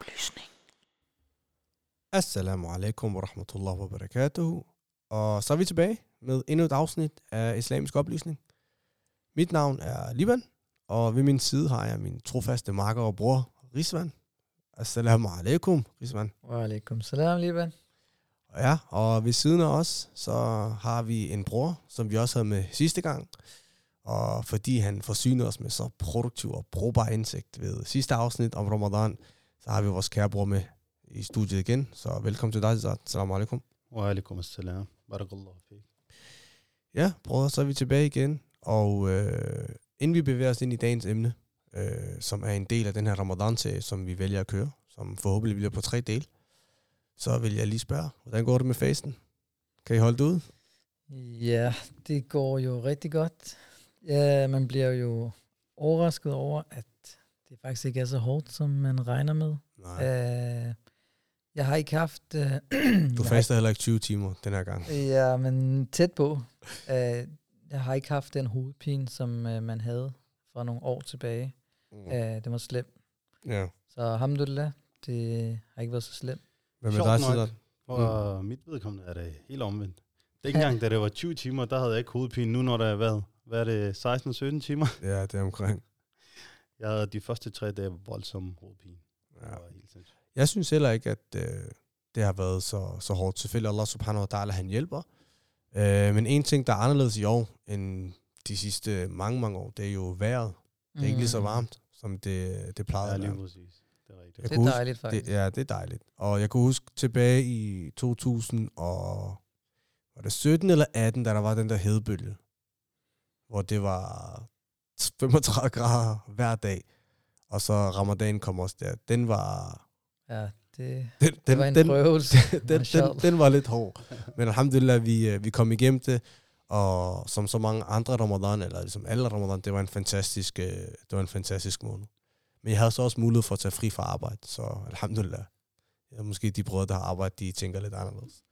Oplysning. Assalamu alaikum wa rahmatullahi wa barakatuh. Og så er vi tilbage med endnu et afsnit af Islamisk Oplysning. Mit navn er Liban, og ved min side har jeg min trofaste makker og bror, Rizvan. Assalamu alaikum, Rizvan. Wa alaikum salam, Liban. Ja, og ved siden af os, så har vi en bror, som vi også havde med sidste gang. Og fordi han forsynede os med så produktiv og brugbar indsigt ved sidste afsnit om Ramadan, så har vi vores kære bror med i studiet igen. Så velkommen til dig, Zad. Assalamu alaikum. Wa alaikum assalam. Barakallahu fik. Ja, bror, så er vi tilbage igen. Og øh, inden vi bevæger os ind i dagens emne, øh, som er en del af den her Ramadan-serie, som vi vælger at køre, som forhåbentlig bliver på tre dele, så vil jeg lige spørge, hvordan går det med fasten? Kan I holde det ud? Ja, det går jo rigtig godt. Ja, man bliver jo overrasket over, at det faktisk ikke er så hårdt, som man regner med. Nej. Uh, jeg har ikke haft... Uh, Du faster heller ikke 20 timer den her gang. Ja, men tæt på. Uh, jeg har ikke haft den hovedpine, som uh, man havde for nogle år tilbage. Mm. Uh, det var slemt. Ja. Så alhamdulillah, det har ikke været så slemt. Hvad med dig, nok. Siddharth? For mm. mit vedkommende er det helt omvendt. Dengang, da det var 20 timer, der havde jeg ikke hovedpine. Nu når der er været, hvad er det, 16-17 timer? Ja, det er omkring. Jeg havde de første tre dage voldsom hovedpine. Det Ja. var helt sindssygt. Jeg synes heller ikke, at øh, det har været så, så hårdt. Selvfølgelig Allah subhanahu wa ta'ala, han hjælper. Øh, men en ting, der er anderledes i år end de sidste mange, mange år, det er jo vejret. Det er ikke lige så Mm. varmt, som det, det plejede Ja, at lige være. præcis. Det er rigtigt. Det er huske- dejligt faktisk. Det, ja, det er dejligt. Og jeg kunne huske tilbage i 2000 og var det 17 eller 18, da der var den der hedebølge, hvor det var 35 grader hver dag, og så ramadan kom også der. Den var... Ja, det, Den, det var den, en den, prøvelse. den, den, Mashallah. den var lidt hård. Men alhamdulillah, vi, øh, vi kom igennem det, og som så mange andre ramadan, eller ligesom alle ramadan, det var en fantastisk, øh, det var en fantastisk måned. Men jeg havde så også mulighed for at tage fri fra arbejde, så alhamdulillah. Ja, måske de brødre, der har arbejdet, de tænker lidt anderledes.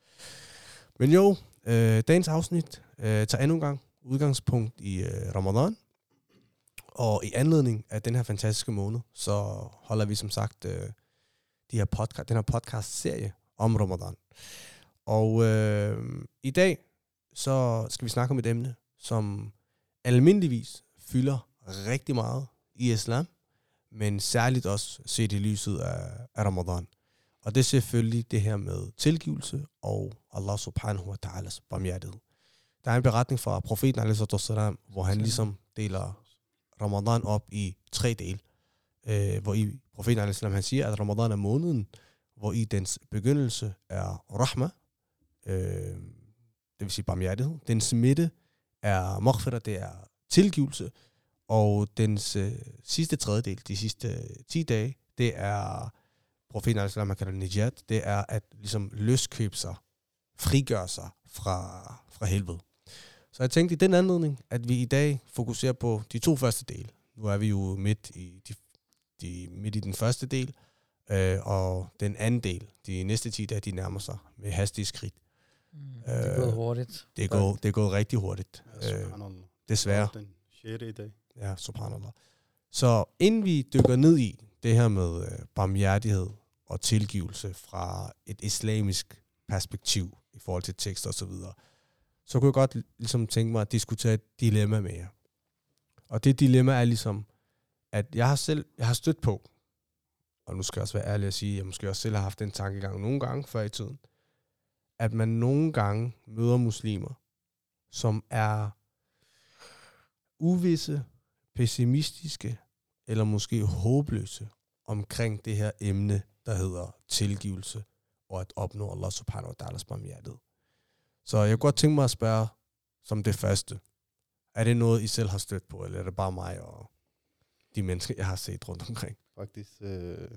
Men jo, øh, dagens afsnit øh, tager endnu en gang udgangspunkt i øh, Ramadan. Og i anledning af den her fantastiske måned, så holder vi som sagt øh, de her podcast, den her podcast-serie om Ramadan. Og øh, i dag, så skal vi snakke om et emne, som almindeligvis fylder rigtig meget i islam, men særligt også set i lyset af, af Ramadan. Og det er selvfølgelig det her med tilgivelse og Allah subhanahu wa ta'alas barmhjertighed. Der er en beretning fra profeten, hvor han ligesom deler Ramadan op i tre dele. Øh, hvor i profeten al han siger, at Ramadan er måneden, hvor i dens begyndelse er rahma, øh, det vil sige barmhjertighed. Dens midte er maghfirah, det er tilgivelse. Og dens øh, sidste tredjedel, de sidste øh, 10 dage, det er, profeten al man kalder det nijat, det er at ligesom løskøbe sig, frigøre sig fra, fra helvede. Så jeg tænkte i den anledning, at vi i dag fokuserer på de to første dele. Nu er vi jo midt i, de, de, midt i den første del, øh, og den anden del, de næste 10 dage, de nærmer sig med hastige skridt. Mm, det er gået Øh, hurtigt. Det er gået, det er gået rigtig hurtigt, Ja, øh, desværre. Den 6. i dag. Ja, subhanallah. Så inden vi dykker ned i det her med øh, barmhjertighed og tilgivelse fra et islamisk perspektiv i forhold til tekst og så videre, så kunne jeg godt ligesom tænke mig at diskutere et dilemma med jer. Og det dilemma er ligesom, at jeg har selv, jeg har stødt på, og nu skal jeg også være ærlig at sige, at jeg måske også selv har haft den tankegang nogle gange før i tiden, at man nogle gange møder muslimer, som er uvisse, pessimistiske eller måske håbløse omkring det her emne, der hedder tilgivelse og at opnå Allah subhanahu wa ta'alas barmhjertighed. Så jeg kunne godt tænke mig at spørge som det første. Er det noget, I selv har stødt på, eller er det bare mig og de mennesker, jeg har set rundt omkring? Faktisk, øh,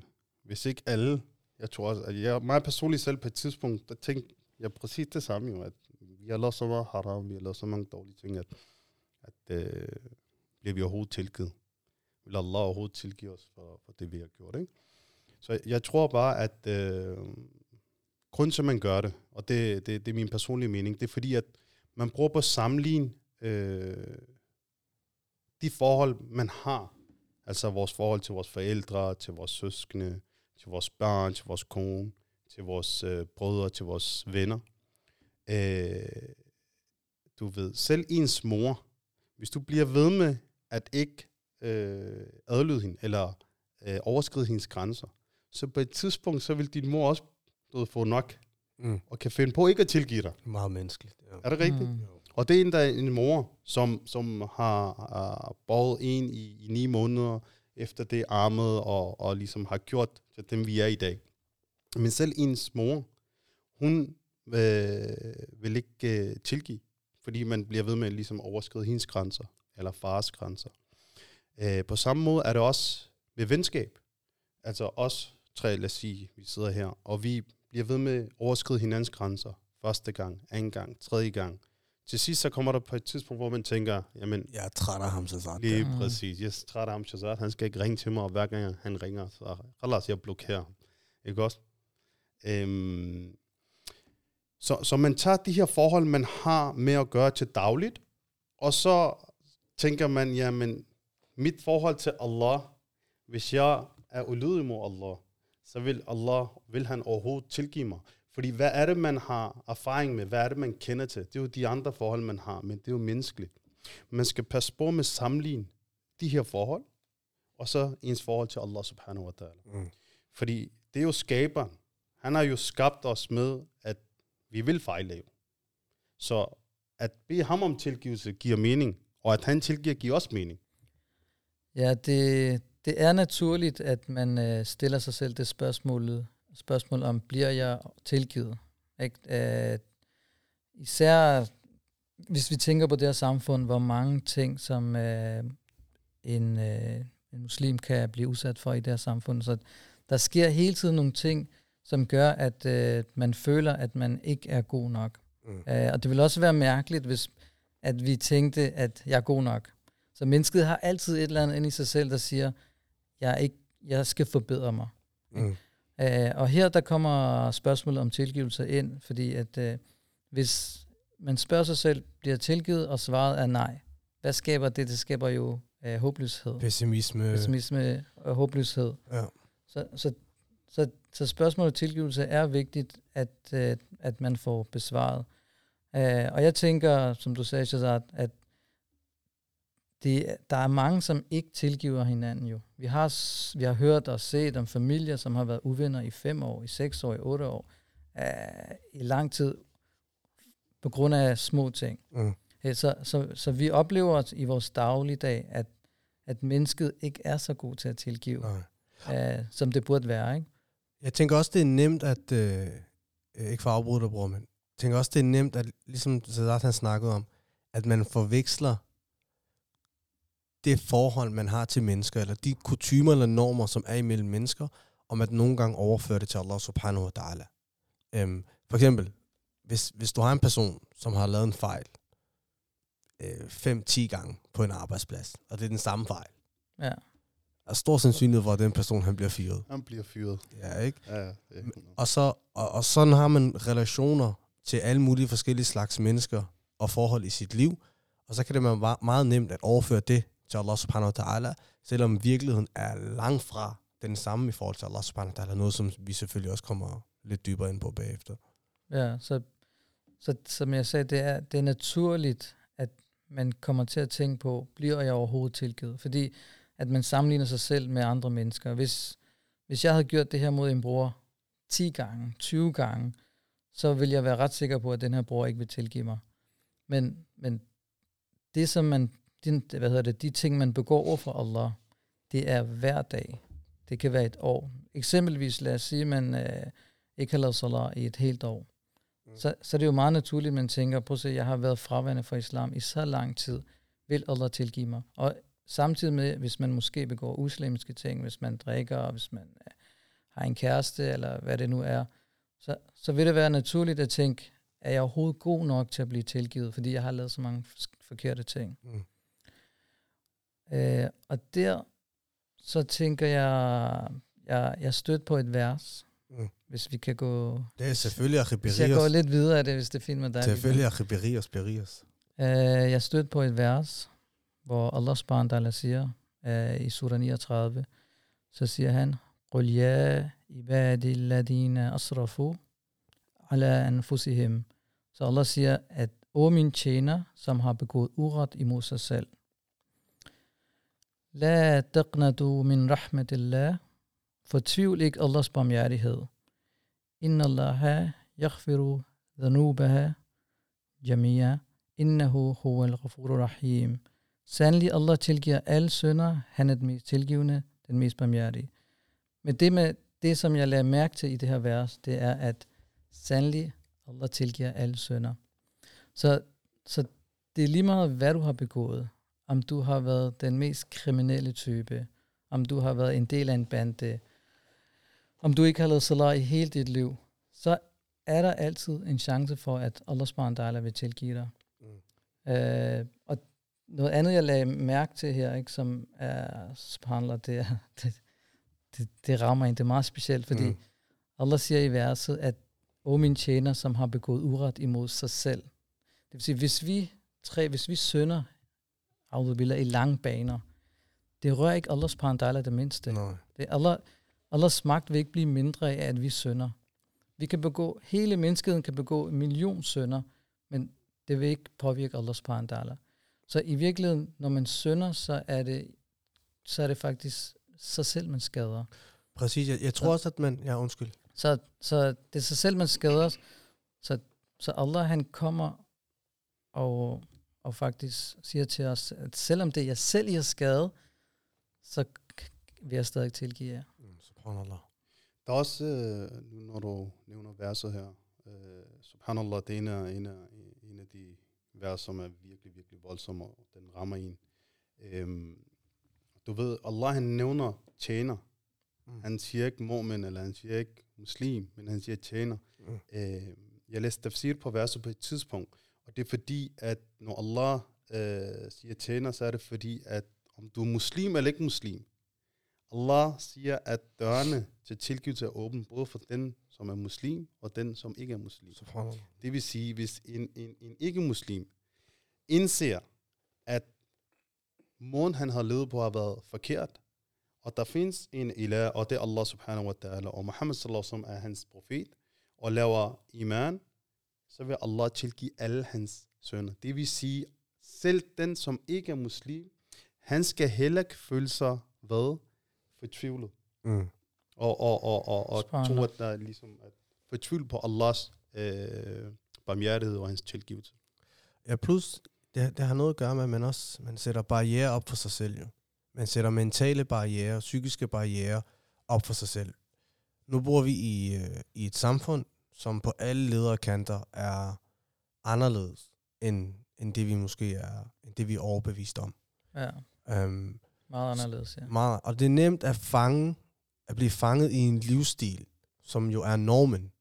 hvis ikke alle, jeg tror også, at jeg mig personligt selv på et tidspunkt, der tænkte jeg præcis det samme jo, at vi har lavet så meget haram, vi har lavet så mange dårlige ting, at, at øh, bliver vi overhovedet tilgivet. Vil Allah overhovedet tilgive os for, for det, vi har gjort, ikke? Så jeg tror bare, at øh, grund til, at man gør det, og det, det, det er min personlige mening, det er fordi, at man prøver på at sammenligne øh, de forhold, man har Altså vores forhold til vores forældre, til vores søskende, til vores børn, til vores kone, til vores øh, brødre, til vores venner. Øh, du ved, selv ens mor, hvis du bliver ved med at ikke øh, adlyde hende, eller øh, overskride hendes grænser, så på et tidspunkt, så vil din mor også du ved, få nok, Mm. og kan finde på ikke at tilgive dig. Meget menneskeligt. Ja. Er det rigtigt? Mm. Og det er en, der er en mor, som, som har, har båret en i, i ni måneder efter det armet, og, og ligesom har gjort til dem, vi er i dag. Men selv ens mor, hun øh, vil ikke øh, tilgive, fordi man bliver ved med ligesom at overskride hendes grænser, eller fars grænser. Øh, på samme måde er det også med venskab. Altså os tre, lad os sige, vi sidder her, og vi bliver ved med at overskride hinandens grænser. Første gang, anden gang, tredje gang. Til sidst så kommer der på et tidspunkt, hvor man tænker, jamen, Jeg er træt af ham, så sagt. lige Mm. præcis, jeg er træt af ham, Shazad, han skal ikke ringe til mig, og hver gang han ringer, så ellers jeg blokerer ham. Ikke også? Øhm, så, så man tager de her forhold, man har med at gøre til dagligt, og så tænker man, jamen, mit forhold til Allah, hvis jeg er ulydig mod Allah, så vil Allah, vil han overhovedet tilgive mig. Fordi hvad er det, man har erfaring med? Hvad er det, man kender til? Det er jo de andre forhold, man har, men det er jo menneskeligt. Man skal passe på med sammenligne de her forhold, og så ens forhold til Allah subhanahu wa ta'ala. Mm. Fordi det er jo skaberen. Han har jo skabt os med, at vi vil fejle jo. Så at bede ham om tilgivelse giver mening, og at han tilgiver giver også mening. Ja, det, det er naturligt, at man øh, stiller sig selv det spørgsmål, spørgsmål om, bliver jeg tilgivet? Ikke? Øh, især hvis vi tænker på det her samfund, hvor mange ting, som øh, en, øh, en muslim kan blive udsat for i det her samfund. Så der sker hele tiden nogle ting, som gør, at øh, man føler, at man ikke er god nok. Mm. Øh, og det vil også være mærkeligt, hvis at vi tænkte, at jeg er god nok. Så mennesket har altid et eller andet inde i sig selv, der siger, jeg, ikke, jeg skal forbedre mig. Mm. Øh, og her der kommer spørgsmålet om tilgivelse ind, fordi at øh, hvis man spørger sig selv, bliver tilgivet, og svaret er nej, hvad skaber det? Det skaber jo øh, håbløshed. Pessimisme. Pessimisme og håbløshed. Ja. Så, så, så, så spørgsmålet om tilgivelse er vigtigt, at, øh, at man får besvaret. Øh, og jeg tænker, som du sagde, Shazad, at det, der er mange, som ikke tilgiver hinanden jo. Vi har, vi har hørt og set om familier, som har været uvenner i fem år, i seks år, i otte år, øh, i lang tid, på grund af små ting. Mm. Så, så, så vi oplever i vores dagligdag, at, at mennesket ikke er så god til at tilgive, Nej. øh, som det burde være. Ikke? Jeg tænker også, det er nemt at... Øh, øh, ikke for at afbryde dig, bror, men jeg tænker også, det er nemt, at ligesom Sadat han snakkede om, at man forveksler det forhold, man har til mennesker, eller de kutumer eller normer, som er imellem mennesker, om at nogle gange overføre det til Allah subhanahu wa ta'ala. Øhm, for eksempel, hvis, hvis du har en person, som har lavet en fejl øh, 5-10 gange på en arbejdsplads, og det er den samme fejl, Ja. er stor sandsynlighed for, at den person han bliver fyret. Han bliver fyret. Ja, ikke? Ja, ja, Og, så, og, og sådan har man relationer til alle mulige forskellige slags mennesker og forhold i sit liv. Og så kan det være meget nemt at overføre det til Allah subhanahu wa ta'ala, selvom virkeligheden er langt fra den samme i forhold til Allah subhanahu wa ta'ala. Noget, som vi selvfølgelig også kommer lidt dybere ind på bagefter. Ja, så, så som jeg sagde, det er, det er naturligt, at man kommer til at tænke på, bliver jeg overhovedet tilgivet? Fordi at man sammenligner sig selv med andre mennesker. Hvis, hvis jeg havde gjort det her mod en bror 10 gange, 20 gange, så vil jeg være ret sikker på, at den her bror ikke vil tilgive mig. Men, men det, som man, de, hvad hedder det, de ting, man begår over for Allah, det er hver dag. Det kan være et år. Eksempelvis, lad os sige, at man øh, ikke har lavet salat i et helt år. Så, så det er jo meget naturligt, at man tænker, prøv at se, jeg har været fraværende for islam i så lang tid. Vil Allah tilgive mig? Og samtidig med, hvis man måske begår uslamiske ting, hvis man drikker, hvis man øh, har en kæreste, eller hvad det nu er, så, så vil det være naturligt at tænke, er jeg overhovedet god nok til at blive tilgivet, fordi jeg har lavet så mange forkerte ting. Mm. Øh, og der, så tænker jeg, jeg, jeg stødt på et vers, Mm. hvis vi kan gå, Det er selvfølgelig hvis jeg går Achiberios. lidt videre af det, hvis det er fint med dig. Selvfølgelig Achiberios, Berios. Øh, jeg stødte på et vers, hvor Allah subhanahu wa ta'ala siger øh, i surah 39, så siger han, قل يا عبادي الذين أسرفوا على أنفسهم. Så Allah siger, at o min tjener, som har begået uret imod sig selv. La taqnatu min rahmatillah. Fortvivl ikke Allahs barmhjertighed. Inna Allah yaghfiru dhanubaha jamia. Innahu huwa al rahim. Sandelig Allah tilgiver alle sønder. Han er den mest tilgivende, den mest barmhjertige. Men det, med, det, som jeg lader mærke til i det her vers, det er, at sandelig Allah tilgiver alle sønder. Så, så det er lige meget, hvad du har begået. Om du har været den mest kriminelle type, om du har været en del af en bande, om du ikke har lavet salat i hele dit liv, så er der altid en chance for, at Allah subhanahu vil tilgive dig. Mm. Øh, og noget andet, jeg lagde mærke til her, ikke, som er subhanallah, det, er, det, det, det rammer en. Det er meget specielt, fordi mm. Allah siger i verset, at o min tjener, som har begået uret imod sig selv. Det vil sige, hvis vi tre, hvis vi sønder, Audubillah, i lange baner, det rører ikke Allahs parandala det mindste. Nej. Det Allah, Allahs magt vil ikke blive mindre af, at vi sønder. Vi kan begå, hele menneskeheden kan begå en million sønder, men det vil ikke påvirke Allahs parandala. Så i virkeligheden, når man sønder, så er det, så er det faktisk sig selv, man skader. Præcis, jeg, jeg tror så, også, at man... Ja, undskyld. Så, så det er sig selv, man skader. Så, så Allah, han kommer og, og faktisk siger til os, at selvom det er jeg selv, I har skadet, så vil jeg stadig tilgive jer. Mm, subhanallah. Der er også, øh, nu når du nævner verset her, øh, subhanallah, det er en af, en, af, en af de vers, som er virkelig, virkelig voldsomme, og den rammer en. Øhm, du ved, Allah han nævner tjener. Mm. Han siger ikke mormen, eller han siger ikke muslim, men han siger tjener. Mm. Øh, jeg læste tafsir på verset på et tidspunkt, og det er fordi, at når Allah øh, siger tjener, så er det fordi, at om du er muslim eller ikke muslim, Allah siger, at dørene til tilgivelse er åbne, både for den, som er muslim, og den, som ikke er muslim. Det vil sige, hvis en, en, en ikke-muslim indser, at måden, han har levet på, har været forkert, og der findes en ilah, og det er Allah subhanahu wa ta'ala, og Muhammad sallallahu alaihi er hans profet, og laver iman, så vil Allah tilgive alle hans sønner. Det vil sige, selv den, som ikke er muslim, han skal heller ikke føle sig hvad? Fortvivlet. Mm. Og, og, og, og, og tro, at der er ligesom at fortvivl på Allahs øh, barmhjertighed og hans tilgivelse. Ja, plus det, det har noget at gøre med, at man også man sætter barriere op for sig selv. Jo. Man sætter mentale barriere, psykiske barriere op for sig selv. Nu bor vi i, øh, i et samfund, som på alle ledere kanter er anderledes, end, end det vi måske er, end det vi er overbevist om. Ja. Um, meget anderledes, ja. Meget, og det er nemt at fange, at blive fanget i en livsstil, som jo er normen.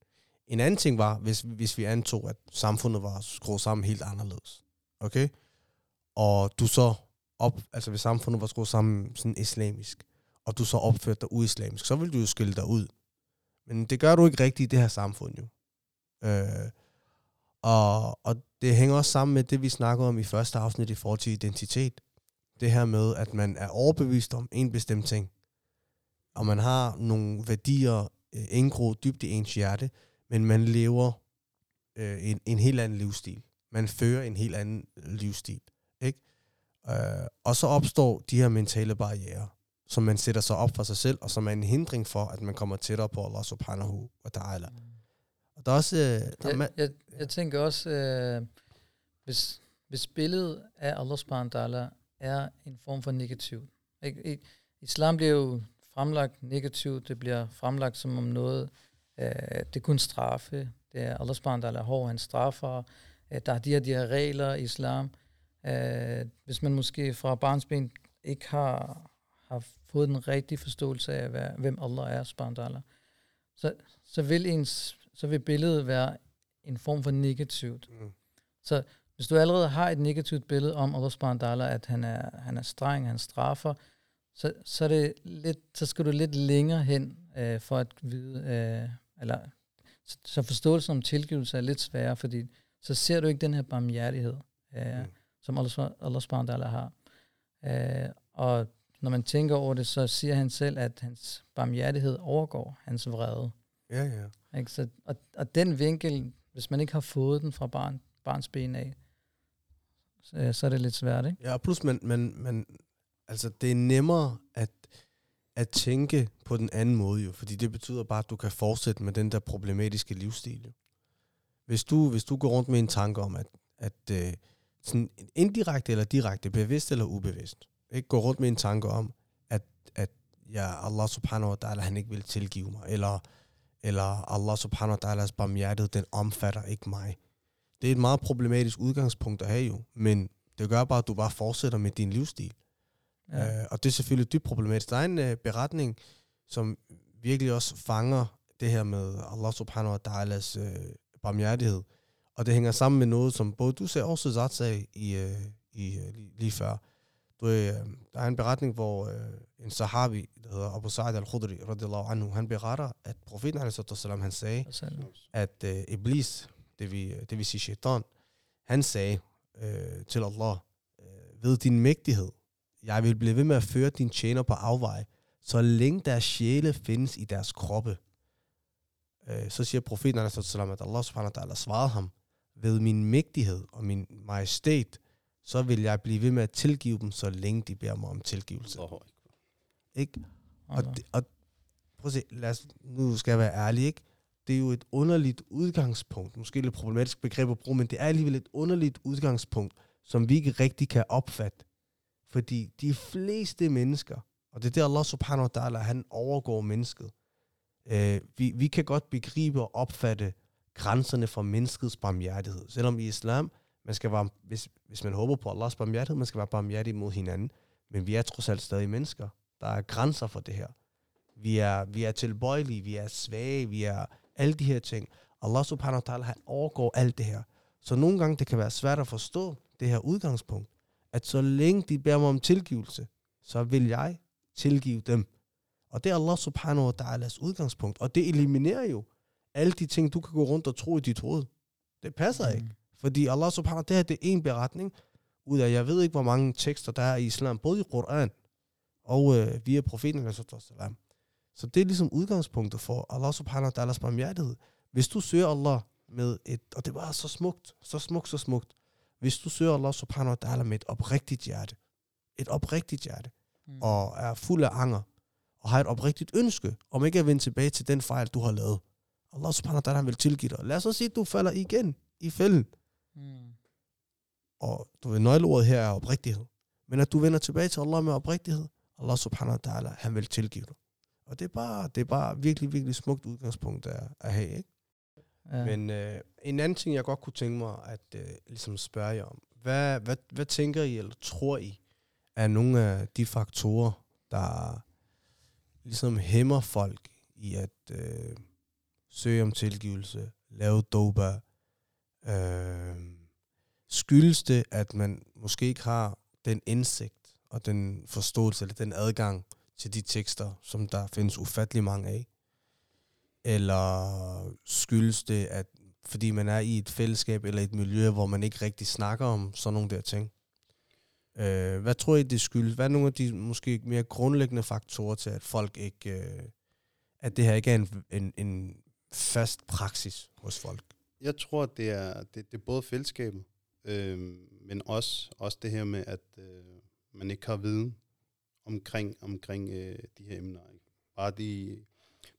En anden ting var, hvis, hvis vi antog, at samfundet var skruet sammen helt anderledes. Okay? Og du så op, altså hvis samfundet var skruet sammen sådan islamisk, og du så opførte dig uislamisk, så vil du jo skille dig ud. Men det gør du ikke rigtigt i det her samfund jo. Øh, og, og det hænger også sammen med det, vi snakkede om i første afsnit i forhold til identitet. Det her med, at man er overbevist om en bestemt ting, og man har nogle værdier øh, indgroet dybt i ens hjerte, men man lever øh, en, en helt anden livsstil. Man fører en helt anden livsstil. Ikke? Øh, og så opstår de her mentale barriere, som man sætter sig op for sig selv, og som er en hindring for, at man kommer tættere på Allah subhanahu wa ta'ala. Og der er også... Øh, der jeg, jeg, jeg tænker også, øh, hvis, hvis billedet af Allah subhanahu wa ta'ala er en form for negativ. Ikke? Islam bliver jo fremlagt negativt, det bliver fremlagt som om noget, øh, det er kun straffe, det er Allah subhanahu wa ta'ala hård, han straffer, øh, der er de her, de her regler i islam, Øh, hvis man måske fra barnsben ikke har, har fået den rigtige forståelse af, hvad, hvem Allah er, subhanahu så, så, vil ens, så vil billedet være en form for negativt. Mm. Så hvis du allerede har et negativt billede om Allah subhanahu at han er, han er streng, han straffer, så, så, er det lidt, så skal du lidt længere hen øh, for at vide, øh, eller så, så forståelsen om tilgivelse er lidt sværere, fordi så ser du ikke den her barmhjertighed. Øh, mm som Allah, Allah subhanahu har. Uh, og når man tænker over det, så siger han selv, at hans barmhjertighed overgår hans vrede. Ja, ja. Ikke? Så, og, og den vinkel, hvis man ikke har fået den fra barn, barns ben af, så, så er det lidt svært, ikke? Ja, og plus man, man, man, altså det er nemmere at, at tænke på den anden måde jo, fordi det betyder bare, at du kan fortsætte med den der problematiske livsstil. Jo. Hvis du, hvis du går rundt med en tanke om, at, at øh, sådan indirekte eller direkte, bevidst eller ubevidst, ikke går rundt med en tanke om, at, at ja, Allah subhanahu wa ta'ala, han ikke vil tilgive mig, eller, eller Allah subhanahu wa ta'alas barmhjertighed, den omfatter ikke mig. Det er et meget problematisk udgangspunkt at have jo, men det gør bare, at du bare fortsætter med din livsstil. Ja. Øh, og det er selvfølgelig dybt problematisk. Der er en øh, beretning, som virkelig også fanger det her med Allah subhanahu wa ta'alas øh, barmhjertighed. Og det hænger sammen med noget, som både du sagde og også Zat sagde i, øh, i, øh, lige før. Du, øh, der er en beretning, hvor øh, en sahabi, der hedder Abu Sa'id al-Khudri, anhu, han beretter, at profeten han sagde, at øh, Iblis, det vil, det vil sige shaitan, han sagde øh, til Allah, øh, ved din mægtighed, jeg vil blive ved med at føre din tjener på afvej, så længe deres sjæle findes i deres kroppe. Øh, så siger profeten, at Allah subhanahu wa ta'ala svarede ham, ved min mægtighed og min majestæt, så vil jeg blive ved med at tilgive dem, så længe de beder mig om tilgivelse. Oh, ikke? Og, det, og prøv at se, lad os, nu skal jeg være ærlig, ikke? Det er jo et underligt udgangspunkt, måske lidt problematisk begreb at bruge, men det er alligevel et underligt udgangspunkt, som vi ikke rigtig kan opfatte. Fordi de fleste mennesker, og det er det Allah subhanahu wa ta'ala, han overgår mennesket. Øh, vi, vi kan godt begribe og opfatte grænserne for menneskets barmhjertighed. Selvom i islam, man skal være, hvis, hvis man håber på Allahs barmhjertighed, man skal være barmhjertig mod hinanden. Men vi er trods alt stadig mennesker. Der er grænser for det her. Vi er, vi er tilbøjelige, vi er svage, vi er alle de her ting. Allah subhanahu wa ta'ala, han overgår alt det her. Så nogle gange det kan være svært at forstå det her udgangspunkt at så længe de beder mig om tilgivelse, så vil jeg tilgive dem. Og det er Allah subhanahu wa ta'alas udgangspunkt. Og det eliminerer jo alle de ting, du kan gå rundt og tro i dit hoved. Det passer mm. ikke. Fordi Allah subhanahu wa ta'ala, det er en beretning, ud af, jeg ved ikke, hvor mange tekster der er i islam, både i Koran og øh, via profeten. Så det er ligesom udgangspunktet for Allah subhanahu wa ta'alas barmhjertighed. Hvis du søger Allah med et, og det var så smukt, så smukt, så smukt, hvis du søger Allah subhanahu wa ta'ala med et oprigtigt hjerte, et oprigtigt hjerte, mm. og er fuld af anger, og har et oprigtigt ønske, om ikke at vende tilbage til den fejl, du har lavet. Allah subhanahu wa ta'ala vil tilgive dig. Lad os så sige, at du falder igen i fælden. Mm. Og du ved, nøgleordet her er oprigtighed. Men at du vender tilbage til Allah med oprigtighed, Allah subhanahu wa ta'ala, han vil tilgive dig. Og det er bare, det er bare virkelig, virkelig smukt udgangspunkt at, at have, ikke? Ja. Men øh, en anden ting, jeg godt kunne tænke mig at øh, ligesom spørge jer om. Hvad, hvad, hvad tænker I, eller tror I, er nogle af de faktorer, der ligesom hæmmer folk i at øh, søge om tilgivelse, lave doba? Øh, skyldes det, at man måske ikke har den indsigt og den forståelse, eller den adgang til de tekster, som der findes ufattelig mange af? Eller skyldes det, at fordi man er i et fællesskab eller et miljø, hvor man ikke rigtig snakker om sådan nogle der ting? Øh, hvad tror I, det skyldes? Hvad er nogle af de måske mere grundlæggende faktorer til, at folk ikke, øh, at det her ikke er en, en, en fast praksis hos folk? Jeg tror, det er, det, det er både fællesskabet, øh, men også, også det her med, at øh, man ikke har viden omkring, omkring øh, de her emner. Ikke? Bare de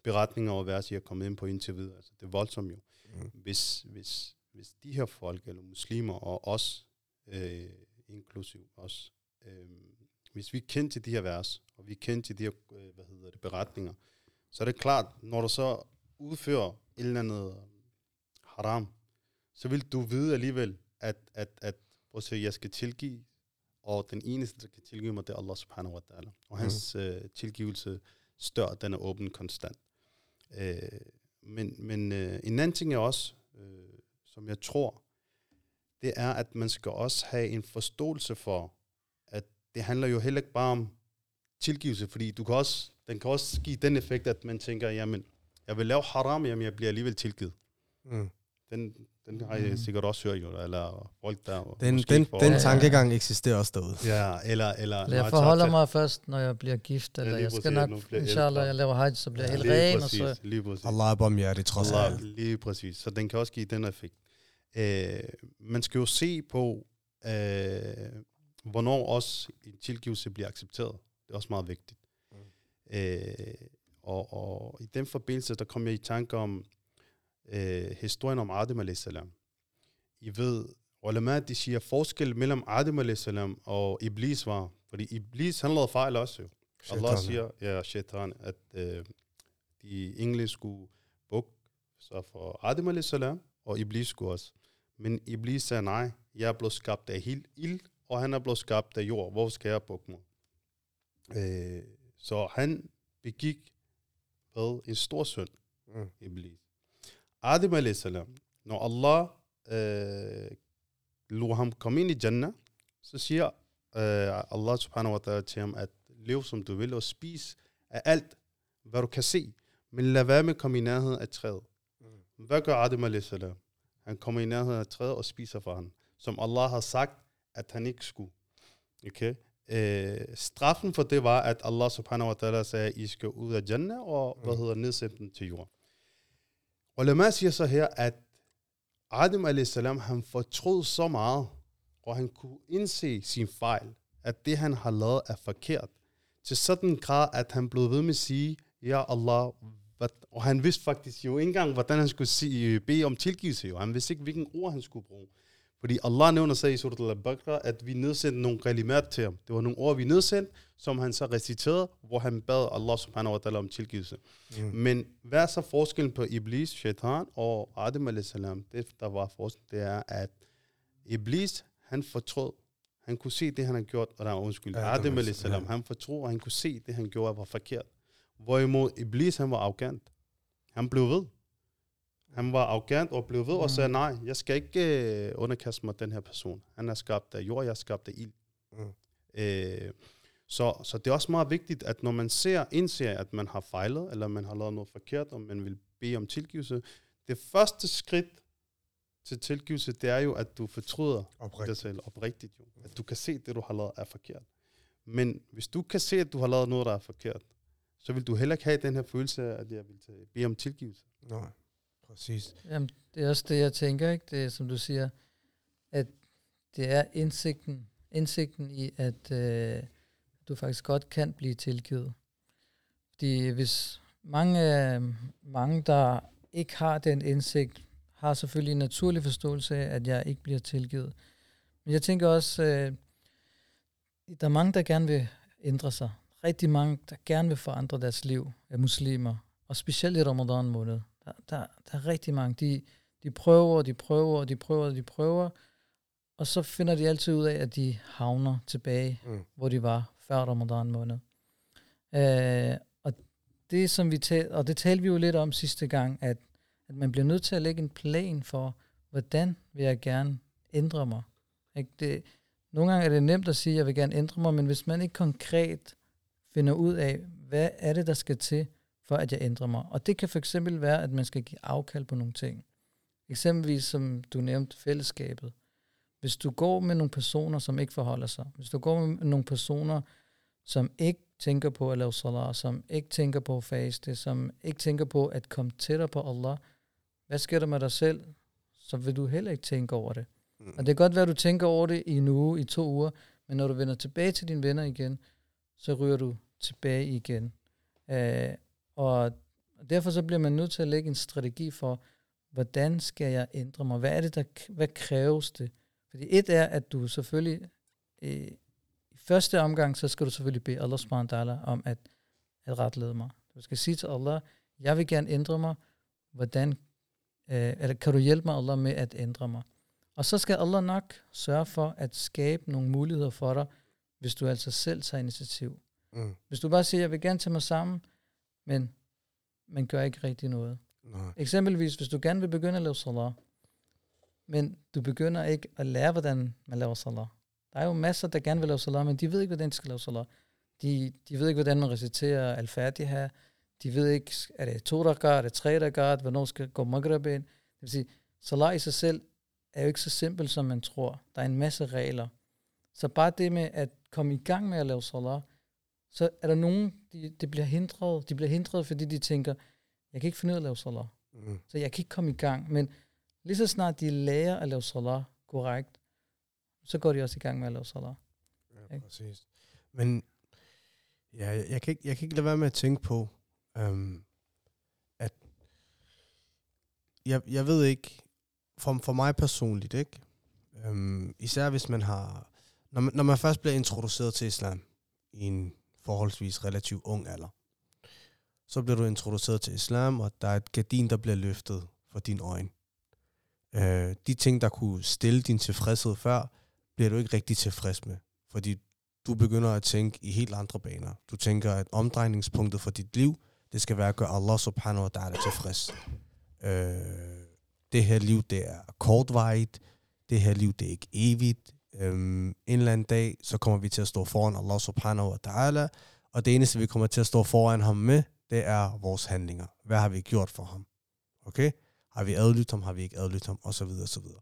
beretninger og vers, jeg er kommet ind på indtil videre. Altså, det er voldsomt jo. Mm. Hvis, hvis, hvis de her folk, eller muslimer, og os, øh, inklusiv os, øh, hvis vi kender til de her vers, og vi kender til de her øh, hvad hedder det, beretninger, så er det klart, når du så udfører et eller andet haram, så vil du vide alligevel, at, at, at prøv at jeg skal tilgive, og den eneste, der kan tilgive mig, det er Allah subhanahu wa ta'ala. Og hans mm. øh, tilgivelse stør, den er åben konstant. Øh, men men øh, en anden ting er også, øh, som jeg tror, det er, at man skal også have en forståelse for, at det handler jo heller ikke bare om tilgivelse, fordi du kan også, den kan også give den effekt, at man tænker, jamen, jeg vil lave haram, jamen jeg bliver alligevel tilgivet. Mm. Den, den har jeg Mm. sikkert også hørt, jo, eller folk der... Den, den, får- den Ja. tankegang eksisterer også derude. Ja, eller... eller jeg forholder mig først, når jeg bliver gift, eller lige jeg skal præcis, nok, inshallah, jeg laver hajj, så bliver jeg helt lige ren, og så... Lige præcis. Allah er barmhjertig, trods Allah, alt. lige præcis. Så den kan også give den effekt. Øh, man skal jo se på, øh, hvornår også en tilgivelse bliver accepteret. Det er også meget vigtigt. Mm. Øh, og, og i den forbindelse, der kom jeg i tanke om øh, historien om Adam a.s. I ved, ulema, de siger forskel mellem Adam a.s. og Iblis var, fordi Iblis, han lavede fejl også jo. Allah Shaitan. siger, ja, shaitan, at øh, de engle skulle bukke sig for Adam a.s. og Iblis skulle også. Men Iblis sagde, nej, jeg er blevet skabt af ild, og han er blevet skabt af jord. Hvor skal jeg bukke mig? Øh, så han begik hvad? En stor synd, Mm. Iblis. Adam a.s. Når Allah øh, lod ham komme ind i Jannah, så siger øh, Allah subhanahu wa ta'ala til ham, at lev som du vil, og spis af alt, hvad du kan se. Men lad være med at komme i nærheden af træet. Mm. Hvad gør Adam a.s.? Han kommer i nærheden af træet og spiser fra ham. Som Allah har sagt, at han ikke skulle. Okay? Øh, straffen for det var, at Allah subhanahu wa ta'ala sagde, at I skal ud af Jannah og hvad Mm. hedder, nedsætte den til jorden. Ulema siger så her, at Adam a.s. han fortrød så meget, og han kunne indse sin fejl, at det han har lavet er forkert. Til sådan en grad, at han blev ved med at sige, ja Allah, hvad, og han vidste faktisk jo ikke engang, hvordan han skulle sige, øh, bede om tilgivelse. Jo. Han vidste ikke, hvilken ord han skulle bruge. Fordi Allah nævner sig i Surat al-Baqarah, at vi nedsendte nogle kalimat til ham. Det var nogle ord, vi nedsendte, som han så reciterede, hvor han bad Allah subhanahu wa ta'ala om tilgivelse. Mm. Men hvad er så forskellen på Iblis, Shaitan og Adam a.s.? Det, der var forskel, det er, at Iblis, han fortrød. Han kunne se det, han har gjort, og der er undskyld. Ja, Adam a.s. ja. han fortrød, og han kunne se det, han gjorde, var forkert. Hvorimod Iblis, han var arrogant. Han blev ved. Han var arrogant og blev ved og Mm. sagde, nej, jeg skal ikke øh, underkaste mig den her person. Han er skabt af jord, jeg er skabt af ild. Mm. Øh, så, så det er også meget vigtigt, at når man ser, indser, at man har fejlet, eller man har lavet noget forkert, og man vil bede om tilgivelse, det første skridt til tilgivelse, det er jo, at du fortryder dig Oprigtigt. selv oprigtigt. Jo. At du kan se, at det, du har lavet, er forkert. Men hvis du kan se, at du har lavet noget, der er forkert, så vil du heller ikke have den her følelse af, at jeg vil bede om tilgivelse. Nej, præcis. Jamen, det er også det, jeg tænker, ikke? Det er, som du siger, at det er indsigten, indsigten i, at øh, du faktisk godt kan blive tilgivet. Fordi hvis mange, øh, mange, der ikke har den indsigt, har selvfølgelig en naturlig forståelse af, at jeg ikke bliver tilgivet. Men jeg tænker også, øh, der er mange, der gerne vil ændre sig. Rigtig mange, der gerne vil forandre deres liv af muslimer. Og specielt i Ramadan måned. Der, der, der er rigtig mange, de, de prøver, og de prøver, og de prøver, og de prøver. Og så finder de altid ud af, at de havner tilbage, Mm. hvor de var før Ramadan måned. Øh, og det som vi tal, og det talte vi jo lidt om sidste gang, at, at man bliver nødt til at lægge en plan for, hvordan vil jeg gerne ændre mig. Ikke? Det, nogle gange er det nemt at sige, at jeg vil gerne ændre mig, men hvis man ikke konkret finder ud af, hvad er det, der skal til, for at jeg ændrer mig. Og det kan for eksempel være, at man skal give afkald på nogle ting. Eksempelvis, som du nævnte, fællesskabet. Hvis du går med nogle personer, som ikke forholder sig, hvis du går med nogle personer, som ikke tænker på at lave salat, som ikke tænker på at faste, som ikke tænker på at komme tættere på Allah, hvad sker der med dig selv? Så vil du heller ikke tænke over det. Mm. Og det kan godt være, at du tænker over det i en uge, i to uger, men når du vender tilbage til dine venner igen, så ryger du tilbage igen. Øh, og derfor så bliver man nødt til at lægge en strategi for, hvordan skal jeg ændre mig? Hvad er det, der, hvad kræves det? Fordi et er, at du selvfølgelig, øh, i første omgang, så skal du selvfølgelig bede Allah subhanahu om at, at retlede mig. Du skal sige til Allah, jeg vil gerne ændre mig, hvordan, øh, eller kan du hjælpe mig, Allah, med at ændre mig? Og så skal Allah nok sørge for at skabe nogle muligheder for dig, hvis du altså selv tager initiativ. Mm. Hvis du bare siger, jeg vil gerne tage mig sammen, men man gør ikke rigtig noget. Nej. Eksempelvis, hvis du gerne vil begynde at lave salat, men du begynder ikke at lære, hvordan man laver salat. Der er jo masser, der gerne vil lave salat, men de ved ikke, hvordan de skal lave salat. De, de ved ikke, hvordan man reciterer al-fatiha. De ved ikke, er det to rakat, er det tre rakat, hvornår skal gå maghrib ind. Det vil sige, salat i sig selv er jo ikke så simpelt, som man tror. Der er en masse regler. Så bare det med at komme i gang med at lave salat, så er der nogen, de, de bliver hindret, de bliver hindret, fordi de tænker, jeg kan ikke finde ud af at lave salat. Mm. Så jeg kan ikke komme i gang. Men lige så snart de lærer at lave salat korrekt, så går de også i gang med at lave salat. Ja, Ikke? præcis. Men ja, jeg, jeg, kan ikke, jeg kan ikke lade være med at tænke på, øhm, at jeg, jeg ved ikke, for, for mig personligt, ikke? Øhm, især hvis man har, når man, når man først bliver introduceret til islam i en forholdsvis relativt ung alder, så bliver du introduceret til islam, og der er et gardin, der bliver løftet for dine øjne. Øh, de ting, der kunne stille din tilfredshed før, bliver du ikke rigtig tilfreds med. Fordi du begynder at tænke i helt andre baner. Du tænker, at omdrejningspunktet for dit liv, det skal være at gøre Allah subhanahu wa ta'ala tilfreds. Øh, det her liv, det er kortvejt. Det her liv, det er ikke evigt. Øhm, en eller anden dag, så kommer vi til at stå foran Allah subhanahu wa ta'ala, og det eneste, vi kommer til at stå foran ham med, det er vores handlinger. Hvad har vi gjort for ham? Okay? Har vi adlydt ham? Har vi ikke adlydt ham? Og så videre, og så videre.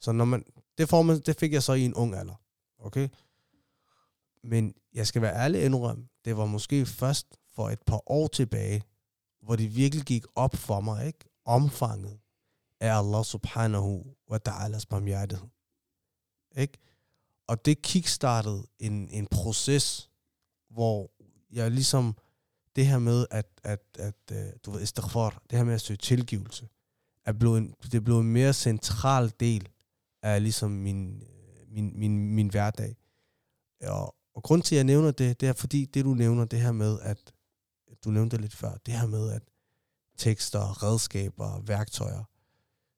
Så når man, det, får man, det fik jeg så i en ung alder. Okay? Men jeg skal være ærlig indrømme, det var måske først for et par år tilbage, hvor det virkelig gik op for mig, ikke? Omfanget af Allah subhanahu wa ta'alas barmhjertighed. Ikke? Og det kickstartede en, en proces, hvor jeg ligesom, det her med, at, at, at øh, du ved, istighfar, det her med at søge tilgivelse, er blevet en, det er blevet en mere central del af ligesom min, øh, min, min, min hverdag. Og, og grund til, at jeg nævner det, det er fordi, det du nævner, det her med, at du nævnte det lidt før, det her med, at tekster, redskaber, værktøjer,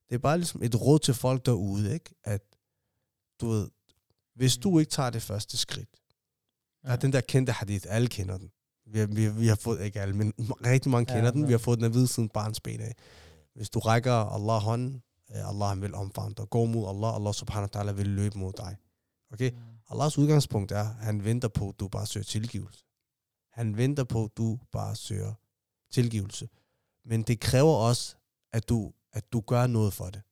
det er bare ligesom et råd til folk derude, ikke? At, du ved, hvis du ikke tager det første skridt, ja. der er den der kendte hadith, alle kender den. Vi vi, vi har fået, ikke alle, men rigtig mange kender Ja, ja, den. ja. Vi har fået den at vide siden barns ben af. Hvis du rækker Allah hånden, øh, Allah han vil omfavne dig. Gå mod Allah, Allah subhanahu wa ta'ala vil løbe mod dig. Okay? Allahs udgangspunkt er, at han venter på, at du bare søger tilgivelse. Han venter på, at du bare søger tilgivelse. Men det kræver også, at du, at du gør noget for det.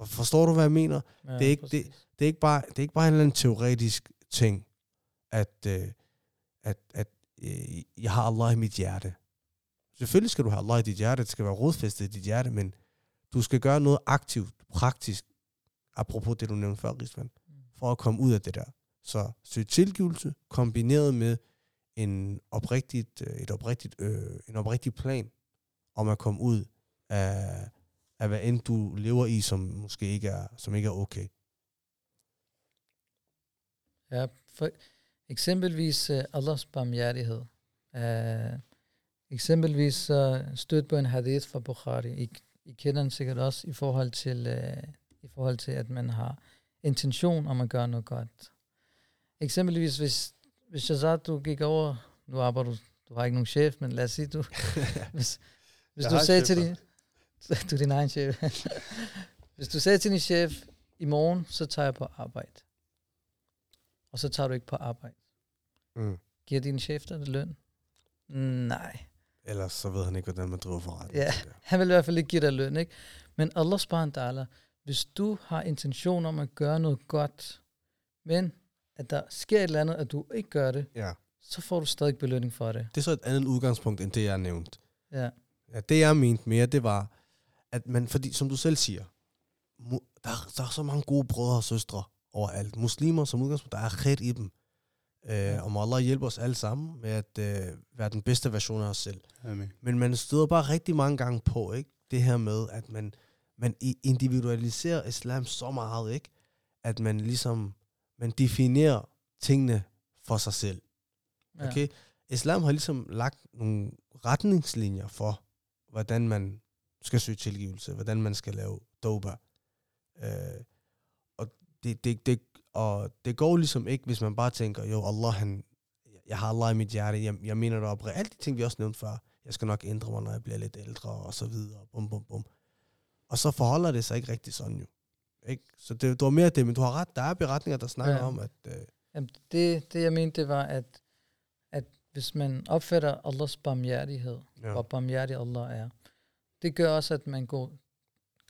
For- Forstår du, hvad jeg mener? Ja, det er ikke- præcis. Det er ikke bare, det er ikke bare en eller anden teoretisk ting, at, øh, at, at øh, jeg har Allah i mit hjerte. Selvfølgelig skal du have Allah i dit hjerte, det skal være rodfæstet i dit hjerte, men du skal gøre noget aktivt, praktisk, apropos det, du nævnte før, Rigsvand, for at komme ud af det der. Så søg tilgivelse, kombineret med en oprigtigt, øh, et oprigtigt, øh, en oprigtig plan om at komme ud af, af hvad end du lever i, som måske ikke er, som ikke er okay. Ja, for eksempelvis uh, Allahs barmhjertighed. Uh, eksempelvis uh, stødt på en hadith fra Bukhari. I, I kender den sikkert også i forhold til, uh, i forhold til at man har intention om at gøre noget godt. Eksempelvis hvis, hvis Shazad, du gik over, nu arbejder du, du har ikke nogen chef, men lad os sige, du, hvis, hvis du sagde chef, til din, du er din egen chef. hvis du sagde til din chef, i morgen, så tager jeg på arbejde. Og så tager du ikke på arbejde. Mm. Giver din chef dig løn? Nej. Ellers så ved han ikke, hvordan man driver forretning. Ja. Han vil i hvert fald ikke give dig løn, ikke? Men Allah subhanahu hvis du har intention om at gøre noget godt, men at der sker et eller andet, at du ikke gør det, ja. så får du stadig belønning for det. Det er så et andet udgangspunkt, end det, jeg nævnte. Ja. Ja, det jeg mente mere, det var, at man, fordi som du selv siger, der, er- der er så mange gode brødre og søstre overalt. Muslimer som udgangspunkt, der er khed i dem. Øh, og må Allah hjælpe os alle sammen med at øh, være den bedste version af os selv. Amen. Men man støder bare rigtig mange gange på, ikke? Det her med, at man, man individualiserer islam så meget, ikke? At man ligesom, man definerer tingene for sig selv. Ja. Okay? Islam har ligesom lagt nogle retningslinjer for, hvordan man skal søge tilgivelse, hvordan man skal lave doba. Øh, og, det, det, det, og det går ligesom ikke, hvis man bare tænker, jo, Allah, han, jeg har Allah i mit hjerte, jeg, jeg mener det op. Alle de ting, vi også nævnte før, jeg skal nok ændre mig, når jeg bliver lidt ældre, og så videre, bum, bum, bum. Og så forholder det sig ikke rigtig sådan jo. Ikke? Så det, det var mere det, men du har ret, der er beretninger, der snakker ja. om, at øh, Jamen, det, det jeg mente, det var, at, at hvis man opfatter Allahs barmhjertighed, ja, hvor barmhjertig Allah er, det gør også, at man går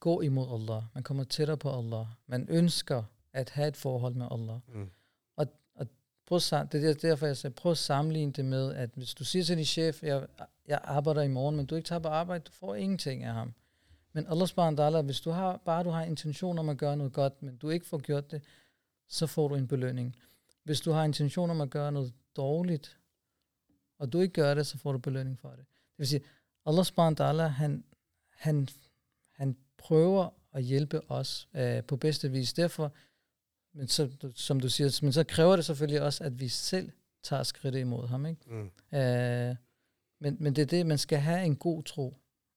gå imod Allah. Man kommer tættere på Allah. Man ønsker at have et forhold med Allah. Mm. Og, og prøv, det er derfor, jeg sagde, prøv at sammenligne det med, at hvis du siger til din chef, jeg, jeg arbejder i morgen, men du ikke tager på arbejde, du får ingenting af ham. Men Allah subhanahu hvis du har, bare du har intention om at gøre noget godt, men du ikke får gjort det, så får du en belønning. Hvis du har intention om at gøre noget dårligt, og du ikke gør det, så får du belønning for det. Det vil sige, Allah subhanahu han, han, han prøver at hjælpe os øh, på bedste vis. Derfor, men så, som du siger, men så kræver det selvfølgelig også, at vi selv tager skridt imod ham. Ikke? Mm. Øh, men, men det er det, man skal have en god tro.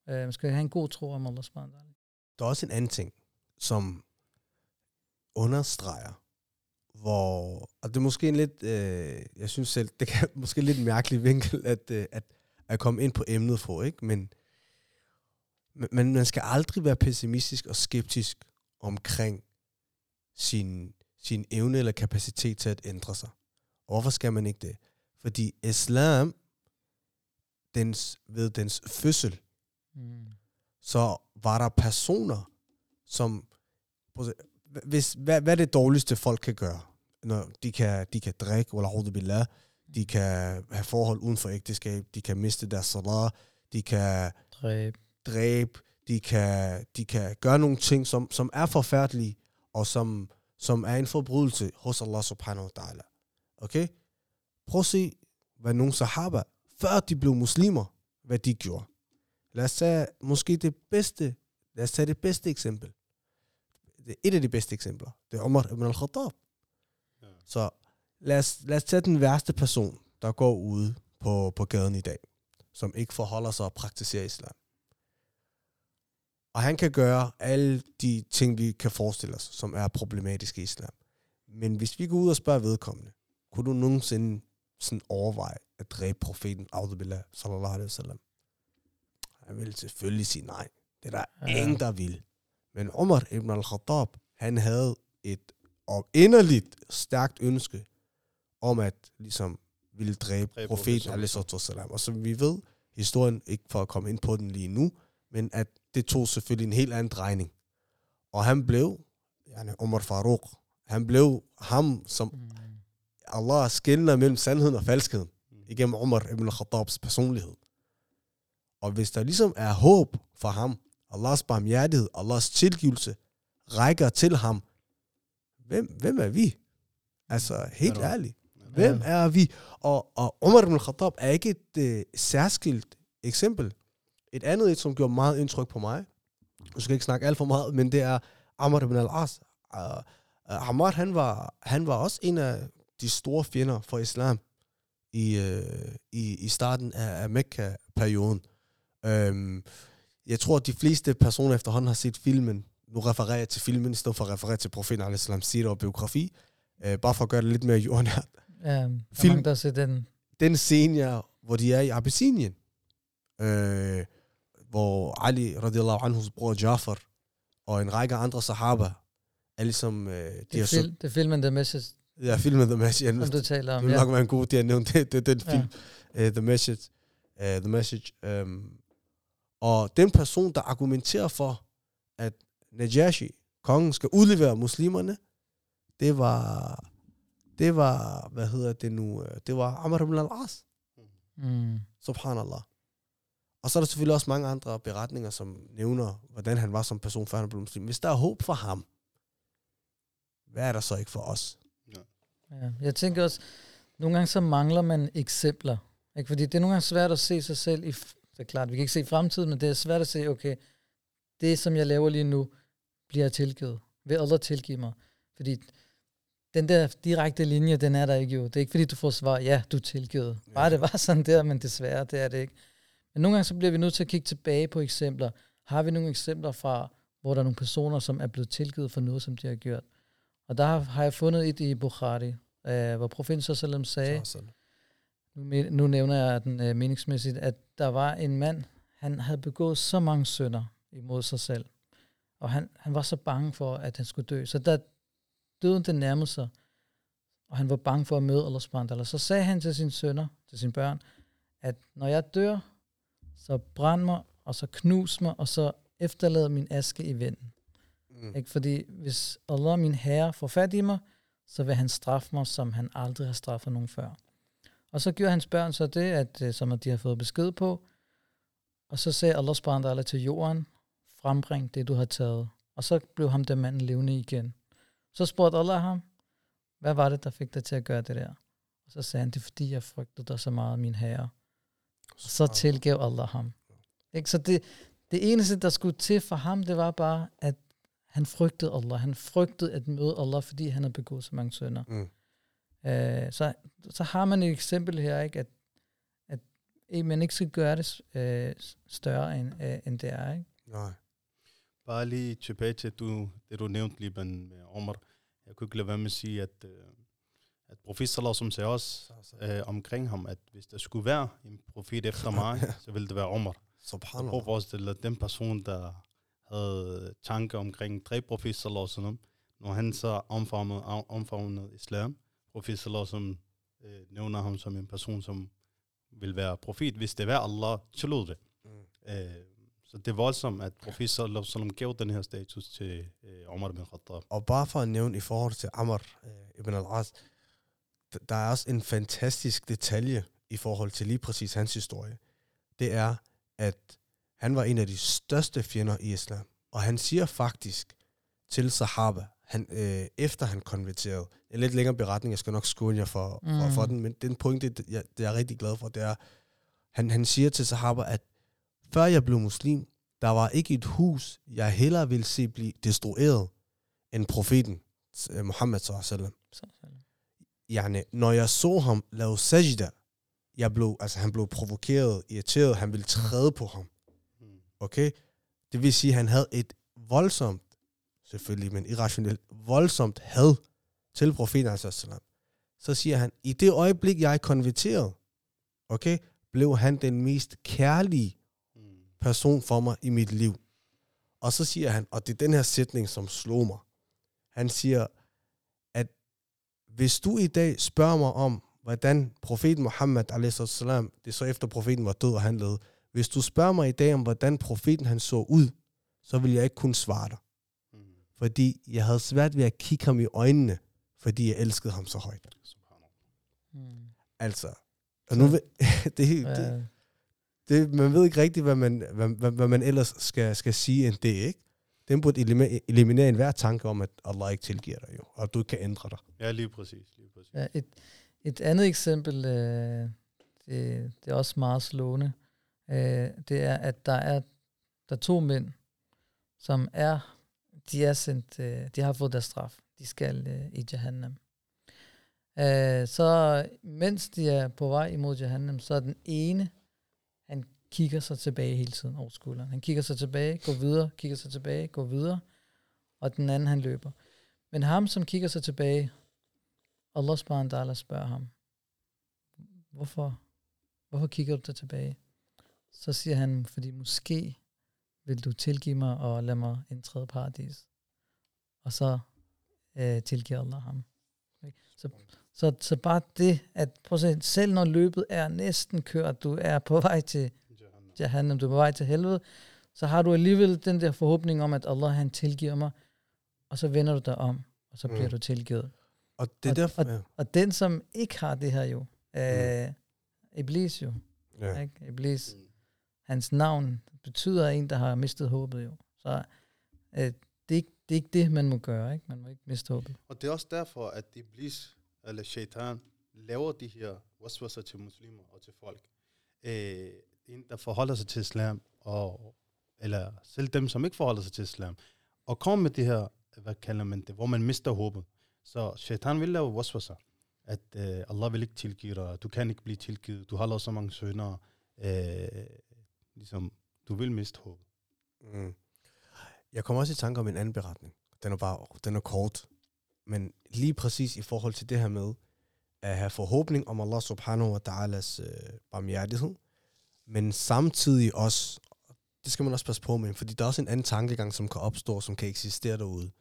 Øh, man skal have en god tro om Allah subhanahu Der er også en anden ting, som understreger, hvor, og det er måske en lidt, øh, jeg synes selv, det kan måske lidt en mærkelig vinkel, at, øh, at, at komme ind på emnet for, ikke? Men, men man skal aldrig være pessimistisk og skeptisk omkring sin, sin evne eller kapacitet til at ændre sig. Og hvorfor skal man ikke det? Fordi islam, dens, ved dens fødsel, Mm. så var der personer, som... Hvis, hvad, hvad er det dårligste, folk kan gøre? Når de kan, de kan drikke, eller billah, de kan have forhold uden for ægteskab, de kan miste deres salat, de kan Dræb. Dræbe, de kan, de kan gøre nogle ting, som, som er forfærdelige, og som, som er en forbrydelse hos Allah subhanahu wa ta'ala. Okay? Prøv at se, hvad nogle sahaba, før de blev muslimer, hvad de gjorde. Lad os tage måske det bedste, lad os tage det bedste eksempel. Det er et af de bedste eksempler. Det er Omar ibn al-Khattab. Ja. Så lad os, lad os tage den værste person, der går ude på, på gaden i dag, som ikke forholder sig og praktiserer islam. Og han kan gøre alle de ting, vi kan forestille os, som er problematiske i islam. Men hvis vi går ud og spørger vedkommende, kunne du nogensinde sådan overveje at dræbe profeten, Audubillah, sallallahu alaihi wasallam? Han vil selvfølgelig sige nej. Det er der Ja. ingen, der vil. Men Omar ibn al-Khattab, han havde et og inderligt stærkt ønske om at ligesom ville dræbe Dræbe profeten, profeten. alaihi Og som vi ved, historien, ikke for at komme ind på den lige nu, men at det tog selvfølgelig en helt anden drejning. Og han blev, yani Omar Farouk, han blev ham, som Mm. Allah skiller mellem sandheden og falskheden igennem Umar ibn al-Khattabs personlighed. Og hvis der ligesom er håb for ham, Allahs barmhjertighed, Allahs tilgivelse, rækker til ham, hvem, hvem er vi? Altså, helt ærligt. Hvem er vi? Og, og Umar ibn al-Khattab er ikke et øh, særskilt eksempel. Et andet et, som gjorde meget indtryk på mig, jeg skal ikke snakke alt for meget, men det er Amr ibn al-As. Uh, uh, Ammar, han var, han var også en af de store fjender for islam i, øh, i, i starten af, af Mekka-perioden. Øhm, jeg tror, at de fleste personer efterhånden har set filmen. Nu refererer jeg til filmen, i stedet for at referere til profeten al-Islam, sira og biografi. Øh, bare for at gøre det lidt mere jordnært. Ja, Film- der den. Den scene, ja, hvor de er i Abyssinien, øh, hvor Ali radiallahu anhus bror Jafar og en række andre sahaba er ligesom... Øh, de Det er, så, fil, det er filmen The Message, ja, filmet The Message. som du taler Det om. vil Ja. nok være en god idé at nævne det. Det er den Ja. film, uh, The Message. Uh, The Message. Um, og den person, der argumenterer for, at Najashi, kongen, skal udlevere muslimerne, det var, det var, hvad hedder det nu, øh, det var Amr ibn al-As, Mm. subhanallah. Og så er der selvfølgelig også mange andre beretninger, som nævner, hvordan han var som person, før han blev muslim. Hvis der er håb for ham, hvad er der så ikke for os? Ja. Jeg tænker også, nogle gange så mangler man eksempler. Ikke? Fordi det er nogle gange svært at se sig selv i... Det er klart, vi kan ikke se fremtiden, men det er svært at se, okay, det som jeg laver lige nu, bliver tilgivet. Vil Allah tilgive mig? Fordi den der direkte linje, den er der ikke jo. Det er ikke fordi, du får svar, ja, du er tilgivet. Bare Ja. det var sådan der, men desværre, det er det ikke. Men nogle gange så bliver vi nødt til at kigge tilbage på eksempler. Har vi nogle eksempler fra, hvor der er nogle personer, som er blevet tilgivet for noget, som de har gjort? Og der har- har jeg fundet et i Bukhari, øh, hvor profeten sallam sagde, nu, nu nævner jeg den øh, meningsmæssigt, at der var en mand, han havde begået så mange synder imod sig selv. Og han, han var så bange for, at han skulle dø. Så da døden den nærmede sig, og han var bange for at møde Allah subhanahu så sagde han til sine sønner, til sine børn, at når jeg dør, så brænd mig, og så knus mig, og så efterlade min aske i vinden. Mm. Ikke? Fordi hvis Allah, min herre, får fat i mig, så vil han straffe mig, som han aldrig har straffet nogen før. Og så gjorde hans børn så det, at, øh, som at de har fået besked på, og så sagde Allah subhanahu til jorden, frembring det, du har taget. Og så blev ham der manden levende igen. Så spurgte Allah ham, hvad var det, der fik dig til at gøre det der? Og så sagde han, det er fordi, jeg frygtede dig så meget, min herre. Så tilgav Allah ham. Ikke? Så det, det eneste, der skulle til for ham, det var bare, at han frygtede Allah. Han frygtede at møde Allah, fordi han havde begået så mange sønder. Mm. Øh, så, så har man et eksempel her, ikke, at, at eh, man ikke skal gøre det øh, større, end, øh, end det er. Ikke? Nej. Bare lige tilbage til du, det, du nævnte lige med Omar. Jeg kunne ikke lade være med at sige, at, øh, at profet Salah, som sagde også øh, omkring ham, at hvis der skulle være en profet efter mig, så ville det være Omar. Prøv Subhanallah. at forestille dig, den person, der havde tanker omkring tre profet Salah, når han så omfavnede, omfavnede islam, profet Salah, som øh, nævner ham som en person, som vil være profet, hvis det var Allah tillod det. Mm. Øh, så det er voldsomt, at profet sallallahu alaihi gav den her status til øh, Omar bin Khattab. Og bare for at nævne i forhold til Amr øh, ibn al-As, der er også en fantastisk detalje i forhold til lige præcis hans historie. Det er, at han var en af de største fjender i islam. Og han siger faktisk til Sahaba, han, øh, efter han konverterede, en lidt længere beretning, jeg skal nok skåne jer for, mm. for, Mm. for den, men den pointe, det, jeg, det er jeg rigtig glad for, det er, han, han siger til Sahaba, at før jeg blev muslim, der var ikke et hus, jeg hellere ville se blive destrueret, end profeten, Muhammad sallallahu alaihi wasallam. Så, så. Yani, når jeg så ham lave sajda, jeg blev, altså han blev provokeret, irriteret, han ville træde på ham. Okay? Det vil sige, at han havde et voldsomt, selvfølgelig, men irrationelt, voldsomt had til profeten, altså Så siger han, i det øjeblik, jeg er konverteret, okay, blev han den mest kærlige person for mig i mit liv. Og så siger han, og det er den her sætning, som slog mig. Han siger, hvis du i dag spørger mig om, hvordan profeten Muhammad, a.s., det så efter profeten var død og han levede, hvis du spørger mig i dag om, hvordan profeten han så ud, så vil jeg ikke kunne svare dig. Fordi jeg havde svært ved at kigge ham i øjnene, fordi jeg elskede ham så højt. Mm. Altså, og nu, det, det, det, man ved ikke rigtigt, hvad man, hvad, hvad, hvad man ellers skal, skal sige end det, ikke? Den burde elimi- eliminere enhver tanke om, at Allah ikke tilgiver dig jo, og du ikke kan ændre dig. Ja, lige præcis. Lige præcis. Ja, et, et andet eksempel, øh, det, det er også meget slående, øh, det er, at der er, der er to mænd, som er, de er sendt, øh, de har fået deres straf. De skal øh, i Jahannam. Øh, så mens de er på vej imod Jahannam, så er den ene, kigger sig tilbage hele tiden over skulderen. Han kigger sig tilbage, går videre, kigger sig tilbage, går videre, og den anden, han løber. Men ham, som kigger sig tilbage, Allah subhanahu wa ta'ala spørger ham, hvorfor, hvorfor kigger du dig tilbage? Så siger han, fordi måske vil du tilgive mig og lade mig indtræde paradis. Og så øh, tilgiver Allah ham. Så, så, så bare det, at prøv at se, selv når løbet er næsten kørt, du er på vej til Jahannam, du er på vej til helvede, så har du alligevel den der forhåbning om, at Allah han tilgiver mig, og så vender du dig om, og så bliver Mm. du tilgivet. Og det Og- derfor... Ja. Og den, som ikke har det her jo, øh, Iblis jo, Ja. ikke? Iblis, hans navn betyder en, der har mistet håbet jo. Så øh, det, er ikke, det er ikke det, man må gøre, ikke? Man må ikke miste håbet. Og det er også derfor, at Iblis, eller shaitan, laver de her waswasser til muslimer og til folk. Øh, en, der forholder sig til islam, og, eller selv dem, som ikke forholder sig til islam, og komme med det her, hvad kalder man det, hvor man mister håbet. Så shaitan vil lave waswasser, at øh, Allah vil ikke tilgive dig, du kan ikke blive tilgivet, du har lavet så mange sønder, øh, ligesom, du vil miste håbet. Mm. Jeg kommer også i tanke om en anden beretning. Den er bare den er kort. Men lige præcis i forhold til det her med at have forhåbning om Allah subhanahu wa ta'alas øh, barmhjertighed, men samtidig også, det skal man også passe på med, fordi der er også en anden tankegang, som kan opstå, som kan eksistere derude.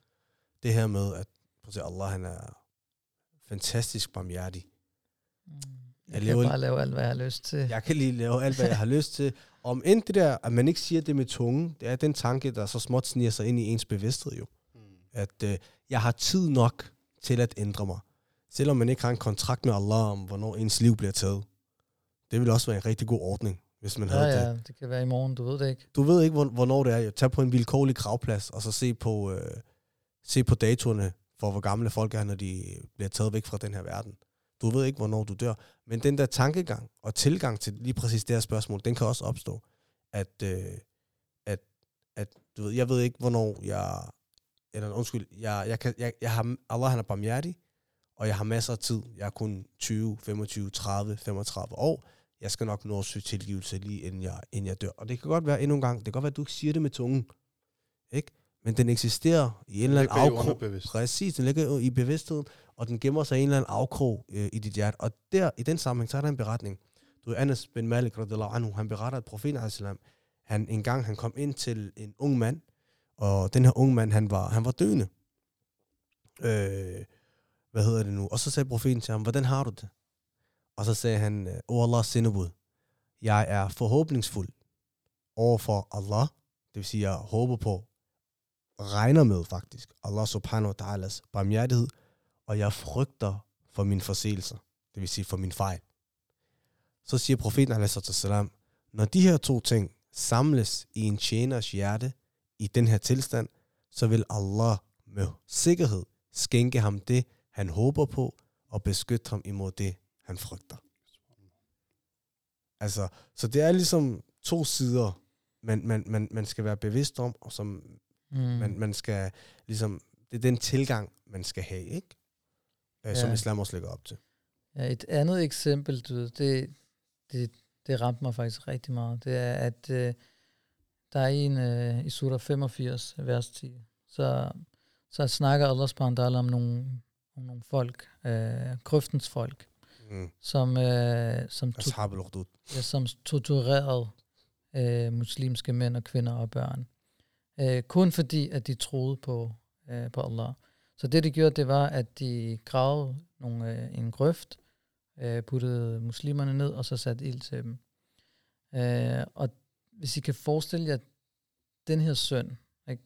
Det her med, at prøv at se, Allah han er fantastisk barmhjertig. Mm. Jeg Jeg, lever- kan bare lave alt, hvad jeg har lyst til. Jeg kan lige lave alt, hvad jeg har lyst til, om end det der, at man ikke siger det med tunge, det er den tanke, der så småt sniger sig ind i ens bevidsthed jo. Mm. At øh, jeg har tid nok til at ændre mig. Selvom man ikke har en kontrakt med Allah om, hvornår ens liv bliver taget. Det vil også være en rigtig god ordning, hvis man Ja, havde det. ja, det kan være i morgen, du ved det ikke. Du ved ikke, hvor- hvornår det er. Tag på en vilkårlig gravplads, og så se på, øh, se på datorerne for, hvor gamle folk er, når de bliver taget væk fra den her verden. Du ved ikke, hvornår du dør. Men den der tankegang og tilgang til lige præcis det her spørgsmål, den kan også opstå. At, øh, at, at du ved, jeg ved ikke, hvornår jeg... Eller undskyld, jeg, jeg, kan, jeg, jeg har, Allah han er barmhjertig, og jeg har masser af tid. Jeg er kun 20, 25, 30, 35 år. Jeg skal nok nå at søge tilgivelse lige inden jeg, inden jeg dør. Og det kan godt være endnu en gang, det kan godt være, at du ikke siger det med tungen. Ikke? Men den eksisterer i en eller anden afkrog. Præcis, den ligger i bevidstheden, og den gemmer sig i en eller anden afkrog øh, i dit hjerte. Og der, i den sammenhæng, så er der en beretning. Du er Anas bin Malik, anhu, han beretter, at profeten, han en gang han kom ind til en ung mand, og den her unge mand, han var, han var døende. Øh, hvad hedder det nu? Og så sagde profeten til ham, hvordan har du det? Og så sagde han, O Allah sindebud, jeg er forhåbningsfuld over for Allah, det vil sige, jeg håber på, regner med faktisk, Allah subhanahu wa ta'alas barmhjertighed, og jeg frygter for mine forseelser, det vil sige for min fejl. Så siger profeten, a.s. når de her to ting samles i en tjeners hjerte i den her tilstand, så vil Allah med sikkerhed skænke ham det, han håber på, og beskytte ham imod det, han frygter. Altså, så det er ligesom to sider, man, man, man, man skal være bevidst om, og som Mm. man, man skal ligesom, det er den tilgang, man skal have, ikke? Øh, som Ja. islam også lægger op til. Ja, et andet eksempel, du ved, det, det, det ramte mig faktisk rigtig meget. Det er, at øh, der er en øh, i surah 85, vers 10, så, så snakker Allah subhanahu om nogle, om nogle folk, øh, grøftens folk, Mm. som, øh, som, to, ja, som torturerede øh, muslimske mænd og kvinder og børn. Øh, kun fordi, at de troede på, øh, på Allah. Så det, de gjorde, det var, at de gravede nogle, øh, en grøft, øh, puttede muslimerne ned, og så satte ild til dem. Øh, og hvis I kan forestille jer, den her søn, ikke?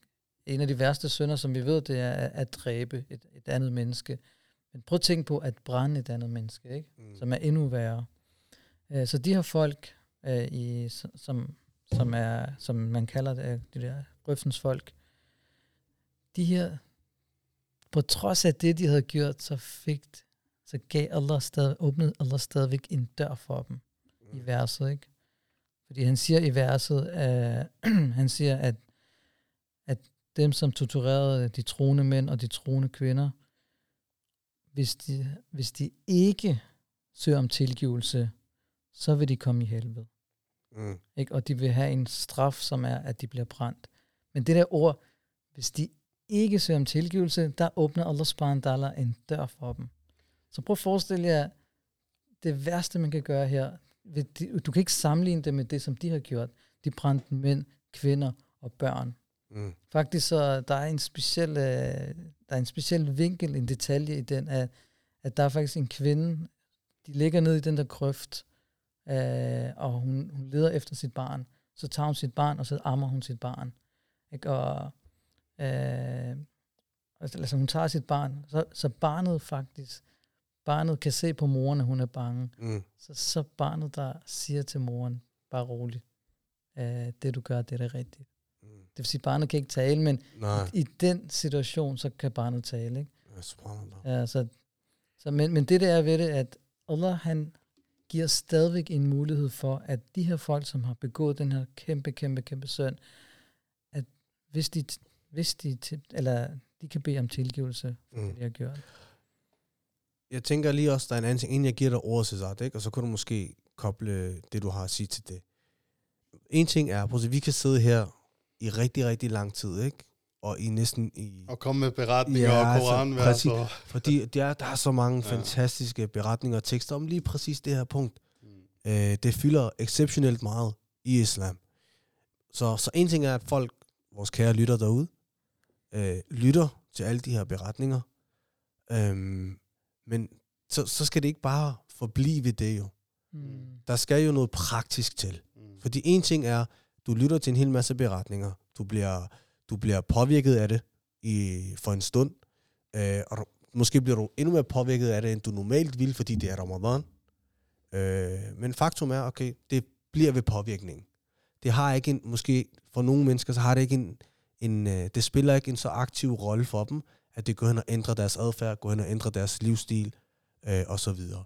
en af de værste sønder, som vi ved, det er at, at dræbe et, et andet menneske. Men prøv at tænke på at brænde et andet menneske, ikke? Mm. som er endnu værre. Øh, så de her folk, øh, i, som, som, er, som man kalder det, de der grøftens folk, de her, på trods af det, de havde gjort, så fik, så gav Allah stadig, åbnede Allah stadigvæk en dør for dem i Mm. verset, ikke? Fordi han siger i verset, øh, han siger, at, at dem, som torturerede de troende mænd og de troende kvinder, hvis de, hvis de ikke søger om tilgivelse, så vil de komme i helvede. Mm. Ikke? Og de vil have en straf, som er, at de bliver brændt. Men det der ord, hvis de ikke søger om tilgivelse, der åbner Allah subhanahu en dør for dem. Så prøv at forestille jer, det værste, man kan gøre her, du kan ikke sammenligne det med det, som de har gjort. De brændte mænd, kvinder og børn. Mm. Faktisk så der er en speciel, øh, der er en speciel vinkel, en detalje i den, at, at der er faktisk en kvinde, de ligger ned i den der grøft, øh, og hun, hun leder efter sit barn. Så tager hun sit barn, og så ammer hun sit barn. Ikke? Og, øh, altså altså, hun tager sit barn, så, så barnet faktisk, barnet kan se på moren, at hun er bange. Mm. Så, så barnet, der siger til moren, bare roligt, øh, det du gør, det er det rigtige. Det vil sige, at barnet kan ikke tale, men Nej, i den situation, så kan barnet tale. Ikke? ja, så, så, men, men det der er ved det, at Allah han giver stadigvæk en mulighed for, at de her folk, som har begået den her kæmpe, kæmpe, kæmpe synd, at hvis de, hvis de, eller de kan bede om tilgivelse for Mm. det, de har gjort. Jeg tænker lige også, der er en anden ting, inden jeg giver dig ordet, Cesar, ikke? og så kan du måske koble det, du har at sige til det. En ting er, prøv at se, vi kan sidde her i rigtig, rigtig lang tid, ikke? Og i næsten i... Og komme med beretninger Ja, og altså, koran. præcis. og... Fordi der, der er så mange Ja. fantastiske beretninger og tekster om lige præcis det her punkt. Mm. Øh, det fylder exceptionelt meget i islam. Så, så en ting er, at folk, vores kære lytter derude, øh, lytter til alle de her beretninger. Øhm, men så, så skal det ikke bare forblive ved det jo. Mm. Der skal jo noget praktisk til. Mm. Fordi en ting er, du lytter til en hel masse beretninger, du bliver, du bliver påvirket af det i, for en stund, øh, og måske bliver du endnu mere påvirket af det, end du normalt vil, fordi det er Ramadan. Øh, men faktum er, okay, det bliver ved påvirkning. Det har ikke en, måske for nogle mennesker, så har det ikke en, en øh, det spiller ikke en så aktiv rolle for dem, at det går hen og ændrer deres adfærd, går hen og ændrer deres livsstil, øh, og så videre.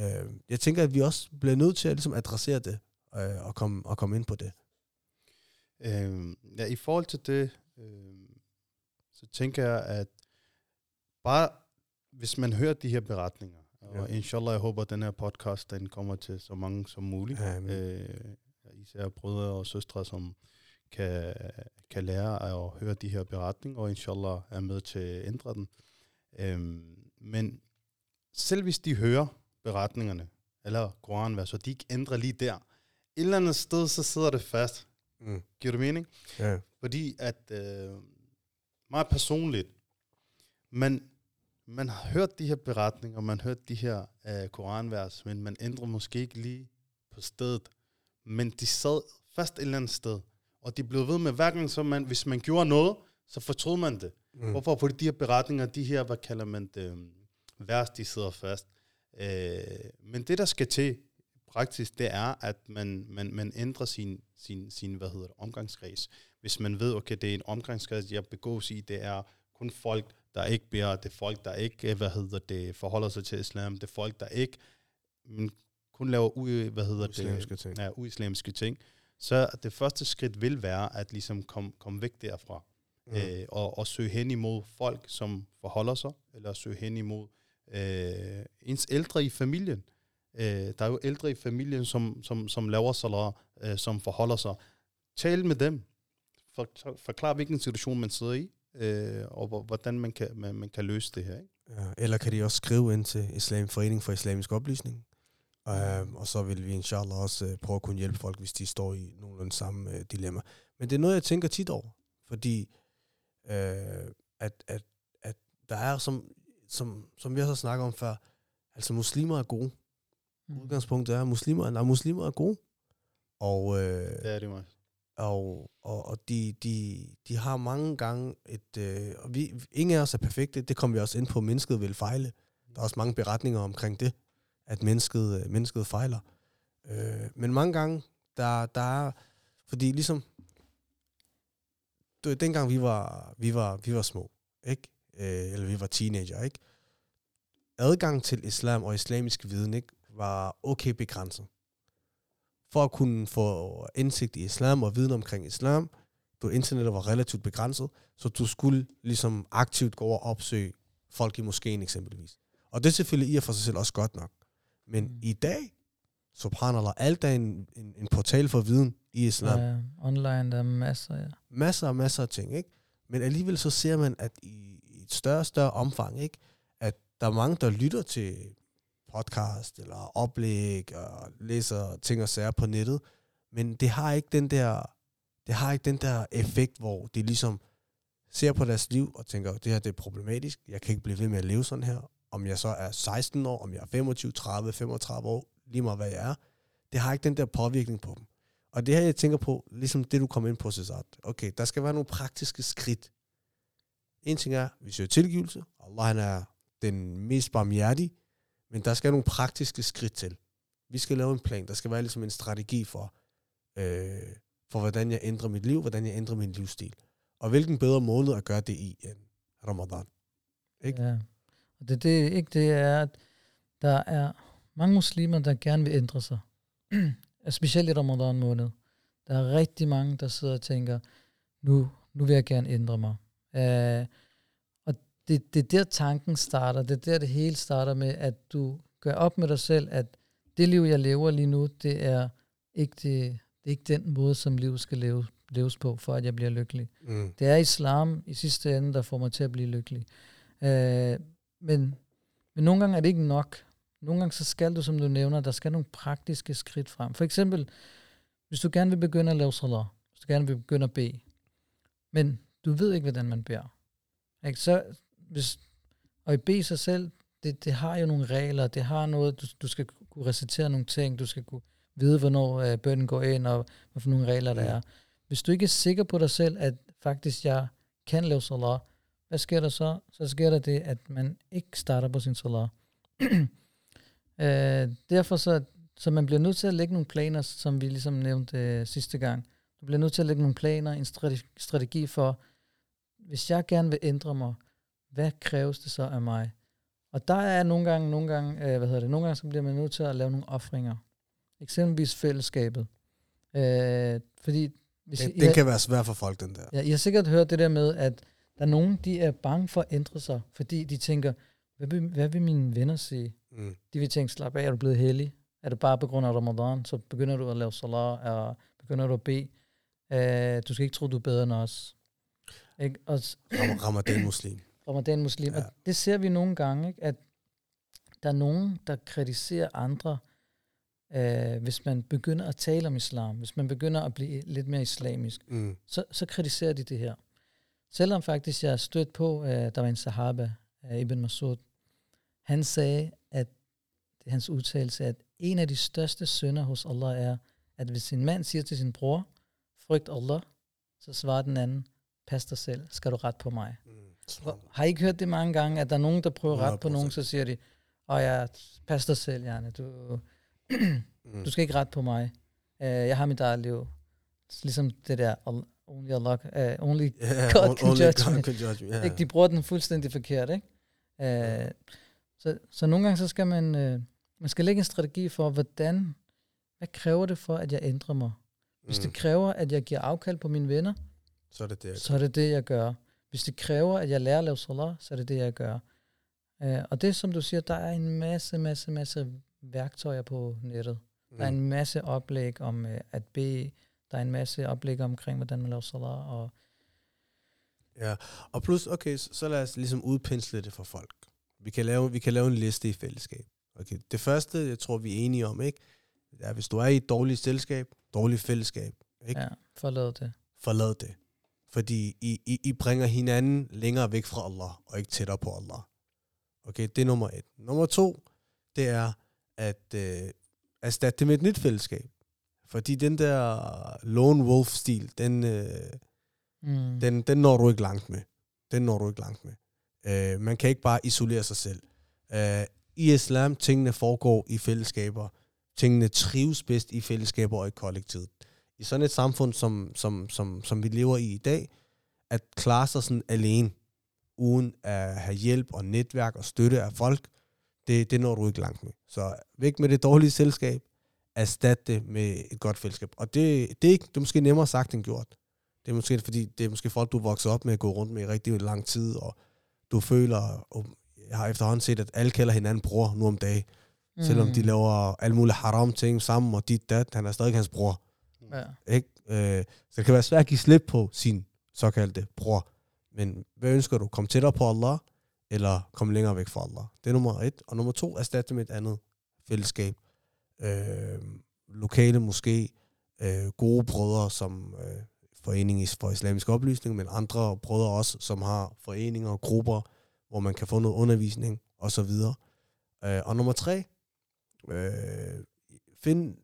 Øh, jeg tænker, at vi også bliver nødt til at ligesom adressere det, øh, og, komme, og komme ind på det. Øh, ja, i forhold til det, øh, så tænker jeg, at bare hvis man hører de her beretninger, og Ja. inshallah, jeg håber, at den her podcast, den kommer til så mange som muligt. Amen. Øh, især brødre og søstre, som kan, kan lære at høre de her beretninger, og inshallah er med til at ændre den. Øhm, men selv hvis de hører beretningerne, eller Koranvers, og de ikke ændrer lige der, et eller andet sted, så sidder det fast. Mm. Giver du mening? Ja. Fordi at, øh, meget personligt, man, man har hørt de her beretninger, man har hørt de her øh, koranvers, men man ændrer måske ikke lige på stedet. Men de sad fast et eller andet sted, og de blev ved med, hver gang, så man, hvis man gjorde noget, så fortrød man det. Mm. Hvorfor? Fordi de her beretninger, de her, hvad kalder man det, øhm, vers, de sidder fast. Øh, men det, der skal til praktisk, det er, at man, man, man ændrer sin, sin, sin, hvad hedder det, omgangskreds. Hvis man ved, okay, det er en omgangskreds, jeg begås i, det er kun folk, der ikke beder, det er folk, der ikke, hvad hedder det, forholder sig til islam, det er folk, der ikke men kun laver u, hvad hedder Islamiske det, ting. Ja, uislamiske ting. Så det første skridt vil være, at ligesom komme kom væk derfra Mm. øh, og, og søge hen imod folk, som forholder sig, eller søge hen imod øh, ens ældre i familien. Øh, der er jo ældre i familien, som, som, som laver salat, øh, som forholder sig. Tal med dem. For, forklar, hvilken situation man sidder i, øh, og hvordan man kan, man, man kan løse det her. Ikke? Ja, eller kan de også skrive ind til Islam Forening for Islamisk Oplysning. Um, og så vil vi inshallah også uh, prøve at kunne hjælpe folk, hvis de står i nogenlunde samme uh, dilemma. Men det er noget, jeg tænker tit over. Fordi uh, at, at, at der er, som, som, som vi også har snakket om før, altså muslimer er gode. Mm. Udgangspunktet er, at muslimer, nej, muslimer er gode. Og, uh, Det er det, mig. og, og, og de, de, de har mange gange et... Øh, og vi, ingen af os er perfekte, det kommer vi også ind på, mennesket vil fejle. Der er også mange beretninger omkring det, at mennesket, øh, mennesket fejler. Øh, men mange gange, der, der er... Fordi ligesom... Du, dengang vi var, vi var, vi var små, ikke? Øh, eller vi var teenager, ikke? Adgang til islam og islamisk viden, ikke? Var okay begrænset for at kunne få indsigt i islam og viden omkring islam, du internettet var relativt begrænset, så du skulle ligesom aktivt gå over og opsøge folk i moskeen eksempelvis. Og det er selvfølgelig i og for sig selv også godt nok. Men Mm. i dag, subhanallah, alt er en, en, en portal for viden i islam. Ja, online, der er masser, ja. Masser og masser af ting, ikke? Men alligevel så ser man, at i, i et større og større omfang, ikke? At der er mange, der lytter til podcast eller oplæg og læser ting og sager på nettet, men det har ikke den der det har ikke den der effekt, hvor de ligesom ser på deres liv og tænker, det her det er problematisk, jeg kan ikke blive ved med at leve sådan her, om jeg så er 16 år, om jeg er 25, 30, 35 år, lige meget hvad jeg er, det har ikke den der påvirkning på dem. Og det her, jeg tænker på, ligesom det, du kom ind på, Cesar. Okay, der skal være nogle praktiske skridt. En ting er, vi søger tilgivelse. Allah han er den mest barmhjertige. Men der skal nogle praktiske skridt til. Vi skal lave en plan. Der skal være ligesom en strategi for, øh, for hvordan jeg ændrer mit liv, hvordan jeg ændrer min livsstil. Og hvilken bedre måned at gøre det i end Ramadan. Ikke? Ja. Og det, det ikke det er, at der er mange muslimer, der gerne vil ændre sig. Altså, specielt i Ramadan måned. Der er rigtig mange, der sidder og tænker, nu, nu vil jeg gerne ændre mig. Uh, det, det er der tanken starter. Det er der det hele starter med, at du gør op med dig selv, at det liv, jeg lever lige nu, det er ikke, det, det er ikke den måde, som livet skal leve, leves på, for at jeg bliver lykkelig. Mm. Det er islam i sidste ende, der får mig til at blive lykkelig. Øh, men, men nogle gange er det ikke nok. Nogle gange så skal du, som du nævner, der skal nogle praktiske skridt frem. For eksempel, hvis du gerne vil begynde at lave salat, hvis du gerne vil begynde at bede, men du ved ikke, hvordan man beder. Ikke? Så, hvis, og i bede sig selv, det, det har jo nogle regler, det har noget, du, du skal kunne recitere nogle ting, du skal kunne vide, hvornår øh, bønnen går ind, og hvad for nogle regler der Mm. er. Hvis du ikke er sikker på dig selv, at faktisk jeg kan lave salat, hvad sker der så? Så sker der det, at man ikke starter på sin salat. øh, derfor så, så man bliver nødt til at lægge nogle planer, som vi ligesom nævnte øh, sidste gang. Du bliver nødt til at lægge nogle planer, en strategi for, hvis jeg gerne vil ændre mig, hvad kræves det så af mig? Og der er nogle gange, nogle gange, øh, hvad hedder det, nogle gange så bliver man nødt til at lave nogle offringer. Eksempelvis fællesskabet. Øh, fordi hvis Den, I, den I, kan være svær for folk, den der. ja, I har sikkert hørt det der med, at der er nogen, de er bange for at ændre sig, fordi de tænker, hvad vil, hvad vil mine venner sige? Mm. De vil tænke, slap af, er du blevet hellig? Er det bare på grund af Ramadan? Så begynder du at lave salat, og begynder du at bede. Øh, du skal ikke tro, du er bedre end os. Ikke? Og Ram- Ramadan muslim. Ramadan muslim. Ja. Og det ser vi nogle gange, ikke? at der er nogen, der kritiserer andre, øh, hvis man begynder at tale om islam, hvis man begynder at blive lidt mere islamisk, Mm. så, så kritiserer de det her. Selvom faktisk jeg stødt på, øh, der var en sahaba, øh, Ibn Masud, han sagde, at hans udtalelse, at en af de største synder hos Allah er, at hvis en mand siger til sin bror, frygt Allah, så svarer den anden, pas dig selv, skal du ret på mig. Har I ikke hørt det mange gange, at der er nogen, der prøver ret på 100%. nogen, så siger de, åh ja, pas dig selv, Janne, du, Mm. du skal ikke ret på mig. Uh, jeg har mit eget liv. Ligesom det der, "Al- only Allah, uh, only Yeah, God can only judge God me. can judge me. Yeah. ikke? De bruger den fuldstændig forkert, ikke? Uh, så, så nogle gange så skal man, uh, man skal lægge en strategi for, hvordan, hvad kræver det for, at jeg ændrer mig? Hvis Mm. det kræver, at jeg giver afkald på mine venner, Så er det det. så er det det, jeg gør. Hvis det kræver, at jeg lærer at lave salat, så er det det, jeg gør. Uh, og det, som du siger, der er en masse, masse, masse værktøjer på nettet. Der er Mm. en masse oplæg om uh, at bede. Der er en masse oplæg omkring, hvordan man laver salat. Og, Ja, og plus, okay, så, så lad os ligesom udpensle det for folk. Vi kan lave, vi kan lave en liste i fællesskab. Okay. Det første, jeg tror, vi er enige om, ikke? Det er, hvis du er i et dårligt selskab, dårligt fællesskab, ikke? ja, forlad det. forlad det. Fordi I, I, I bringer hinanden længere væk fra Allah, og ikke tættere på Allah. Okay, det er nummer et. Nummer to, det er at øh, erstatte det med et nyt fællesskab. Fordi den der lone wolf-stil, den, øh, Mm. den, den når du ikke langt med. Den når du ikke langt med. Øh, man kan ikke bare isolere sig selv. Øh, I islam, tingene foregår i fællesskaber. Tingene trives bedst i fællesskaber og i kollektivet. I sådan et samfund, som, som, som, som vi lever i i dag, at klare sig sådan alene, uden at have hjælp og netværk og støtte af folk, det, det når du ikke langt med. Så væk med det dårlige selskab, erstat det med et godt fællesskab. Og det, det, er, ikke, det er måske nemmere sagt end gjort. Det er måske, fordi det er måske folk, du er vokset op med at gå rundt med i rigtig lang tid, og du føler, og jeg har efterhånden set, at alle kalder hinanden bror nu om dagen, mm. selvom de laver alle mulige haram ting sammen, og dit dat, han er stadig hans bror. Ja. Ikke? Øh, så det kan være svært at give slip på sin såkaldte bror. Men hvad ønsker du? Kom tættere på Allah, eller kom længere væk fra Allah? Det er nummer et. Og nummer to, erstat det med et andet fællesskab. Øh, lokale måske, øh, gode brødre, som øh, forening for islamisk oplysning, men andre brødre også, som har foreninger og grupper, hvor man kan få noget undervisning og så videre. Øh, og nummer tre, øh, find,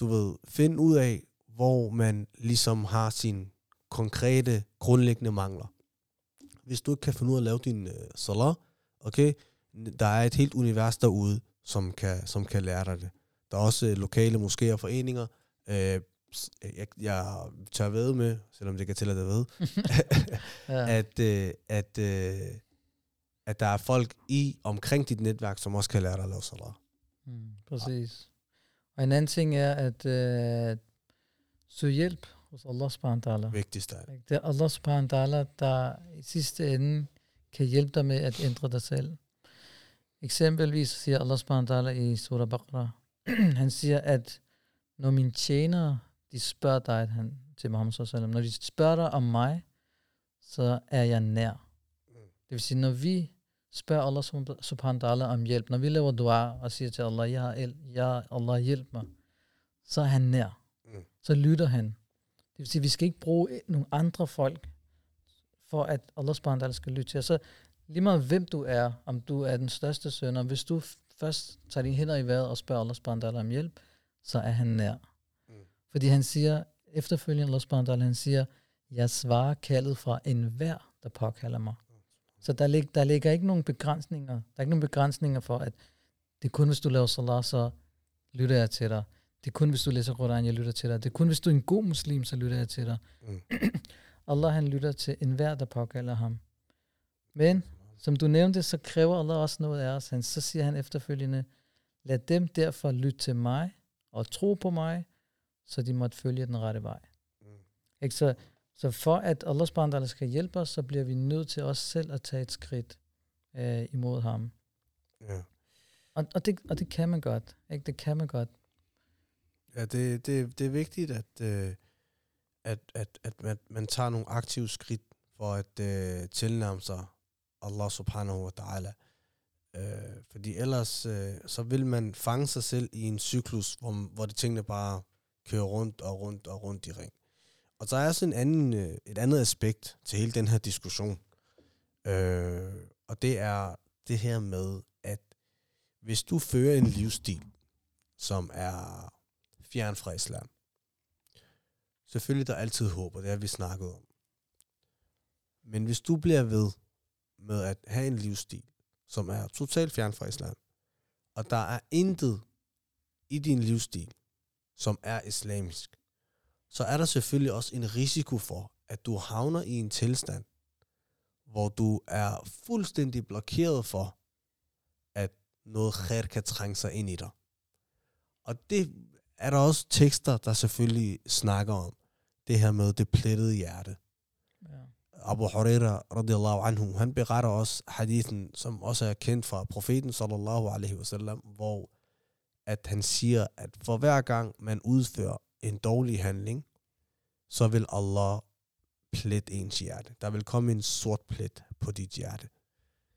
du ved, find ud af, hvor man ligesom har sine konkrete, grundlæggende mangler. Hvis du ikke kan finde ud af at lave din øh, salat, okay, der er et helt univers derude, som kan, som kan lære dig det. Der er også øh, lokale moskéer og foreninger. Øh, s- jeg, jeg tør ved med, selvom det kan tælle dig ved, ja. at, øh, at, øh, at der er folk i omkring dit netværk, som også kan lære dig at lave salat. Mm, præcis. Og en anden ting er at øh, søge hjælp hos Allah subhanahu wa ta'ala. Vigtigst af? Det er Allah subhanahu wa ta'ala, der i sidste ende kan hjælpe dig med at ændre dig selv. Eksempelvis siger Allah subhanahu wa ta'ala i surah Baqarah, han siger, at når mine tjenere, de spørger dig, han, til Muhammad sallallahu når de spørger dig om mig, så er jeg nær. Det vil sige, når vi spørger Allah sub- subhanahu wa ta'ala om hjælp, når vi laver dua og siger til Allah, ja, el- ja Allah hjælp mig, så er han nær. Mm. Så lytter han. Det vil sige, at vi skal ikke bruge nogle andre folk, for at Allah subhanahu wa ta'ala skal lytte til os. Så lige meget hvem du er, om du er den største sønder, hvis du først tager dine hænder i vejret og spørger Allah subhanahu wa ta'ala om hjælp, så er han nær. Mm. Fordi han siger, efterfølgende Allah subhanahu wa ta'ala, han siger, jeg svarer kaldet fra enhver, der påkalder mig. Så der, lig, der ligger ikke nogen begrænsninger. Der er ikke nogen begrænsninger for, at det er kun, hvis du laver salat, så lytter jeg til dig. Det er kun, hvis du læser Quran, jeg lytter til dig. Det er kun, hvis du er en god muslim, så lytter jeg til dig. Mm. Allah, han lytter til enhver, der påkalder ham. Men, som du nævnte, så kræver Allah også noget af os. Han, så siger han efterfølgende, lad dem derfor lytte til mig og tro på mig, så de måtte følge den rette vej. Mm. Ikke? Så, så for at Allah subhanahu wa ta'ala skal hjælpe os, så bliver vi nødt til os selv at tage et skridt øh, imod ham. Ja. Og, og, det, og det kan man godt. Ikke? Det kan man godt. Ja, det, det, det er vigtigt, at, øh, at, at, at man, man tager nogle aktive skridt for at øh, tilnærme sig Allah subhanahu wa ta'ala. Øh, fordi ellers øh, så vil man fange sig selv i en cyklus, hvor, hvor de tingene bare kører rundt og rundt og rundt i ring. Og så er også en anden, øh, et andet aspekt til hele den her diskussion. Øh, og det er det her med, at hvis du fører en livsstil, som er fjern fra islam. Selvfølgelig der er altid håb, og det har vi snakket om. Men hvis du bliver ved med at have en livsstil, som er totalt fjern fra islam, og der er intet i din livsstil, som er islamisk, så er der selvfølgelig også en risiko for, at du havner i en tilstand, hvor du er fuldstændig blokeret for, at noget khair kan trænge sig ind i dig. Og det er der også tekster, der selvfølgelig snakker om. Det her med det plettede hjerte. Ja. Abu Huraira radiallahu anhu, han beretter også hadithen, som også er kendt fra profeten sallallahu alaihi wasallam, hvor at han siger, at for hver gang man udfører en dårlig handling, så vil Allah plette ens hjerte. Der vil komme en sort plet på dit hjerte.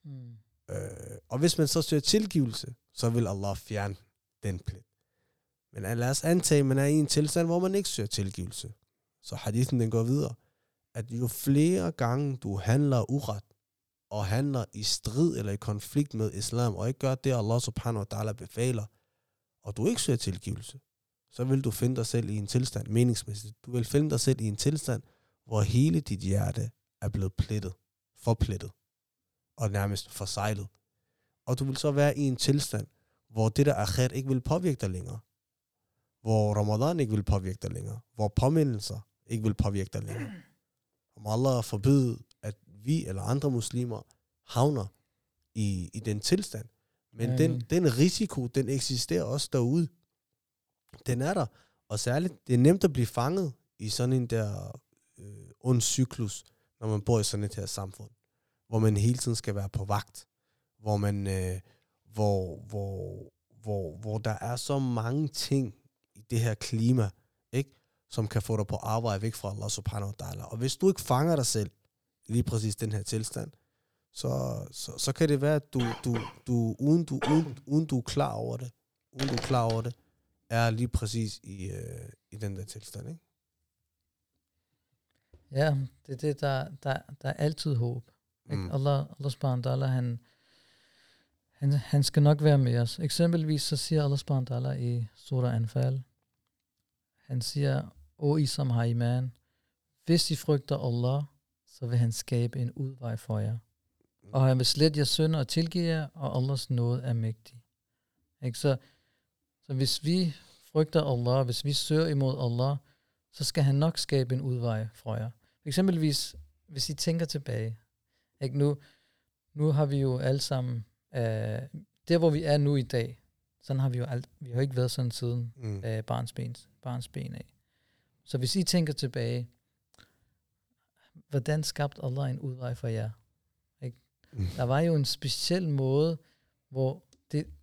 Mm. Øh, og hvis man så søger tilgivelse, så vil Allah fjerne den plet. Men lad os antage, at man er i en tilstand, hvor man ikke søger tilgivelse. Så hadithen den går videre, at jo flere gange du handler uret, og handler i strid eller i konflikt med islam, og ikke gør det, Allah subhanahu wa ta'ala befaler, og du ikke søger tilgivelse, så vil du finde dig selv i en tilstand, meningsmæssigt. Du vil finde dig selv i en tilstand, hvor hele dit hjerte er blevet plettet, forplettet, og nærmest forsejlet. Og du vil så være i en tilstand, hvor det der akhirat ikke vil påvirke dig længere. Hvor Ramadan ikke vil påvirke dig længere. Hvor påmindelser ikke vil påvirke dig længere. Om Allah forbyde, at vi eller andre muslimer havner i, i den tilstand. Men den, den risiko, den eksisterer også derude. Den er der. Og særligt, det er nemt at blive fanget i sådan en der øh, ond cyklus, når man bor i sådan et her samfund. Hvor man hele tiden skal være på vagt. Hvor man, øh, hvor, hvor, hvor, hvor der er så mange ting i det her klima, ikke? som kan få dig på arbejde væk fra Allah subhanahu wa ta'ala. Og hvis du ikke fanger dig selv, i lige præcis den her tilstand, så, så, så kan det være, at du, du, du, uden, du, uden, uden du er klar over det, uden du er klar over det, er lige præcis i, øh, i den der tilstand. Ikke? Ja, det er det, der, der, der er altid håb. Mm. Mm. Allah, Allah subhanahu han, han, han skal nok være med os. Eksempelvis så siger Allah subhanahu i surah Anfal, han siger, O I som har iman, hvis I frygter Allah, så vil han skabe en udvej for jer. Og han vil slette jeres synder og tilgive jer, og Allahs nåde er mægtig. Ikke? Så, så hvis vi frygter Allah, hvis vi søger imod Allah, så skal han nok skabe en udvej for jer. For eksempelvis, hvis I tænker tilbage, ikke? Nu, nu har vi jo alle sammen, øh, der hvor vi er nu i dag, sådan har vi jo alt, vi har ikke været sådan siden Mm. øh, barns, ben, barns ben af. Så hvis I tænker tilbage, hvordan skabte Allah en udvej for jer? Mm. Der var jo en speciel måde, hvor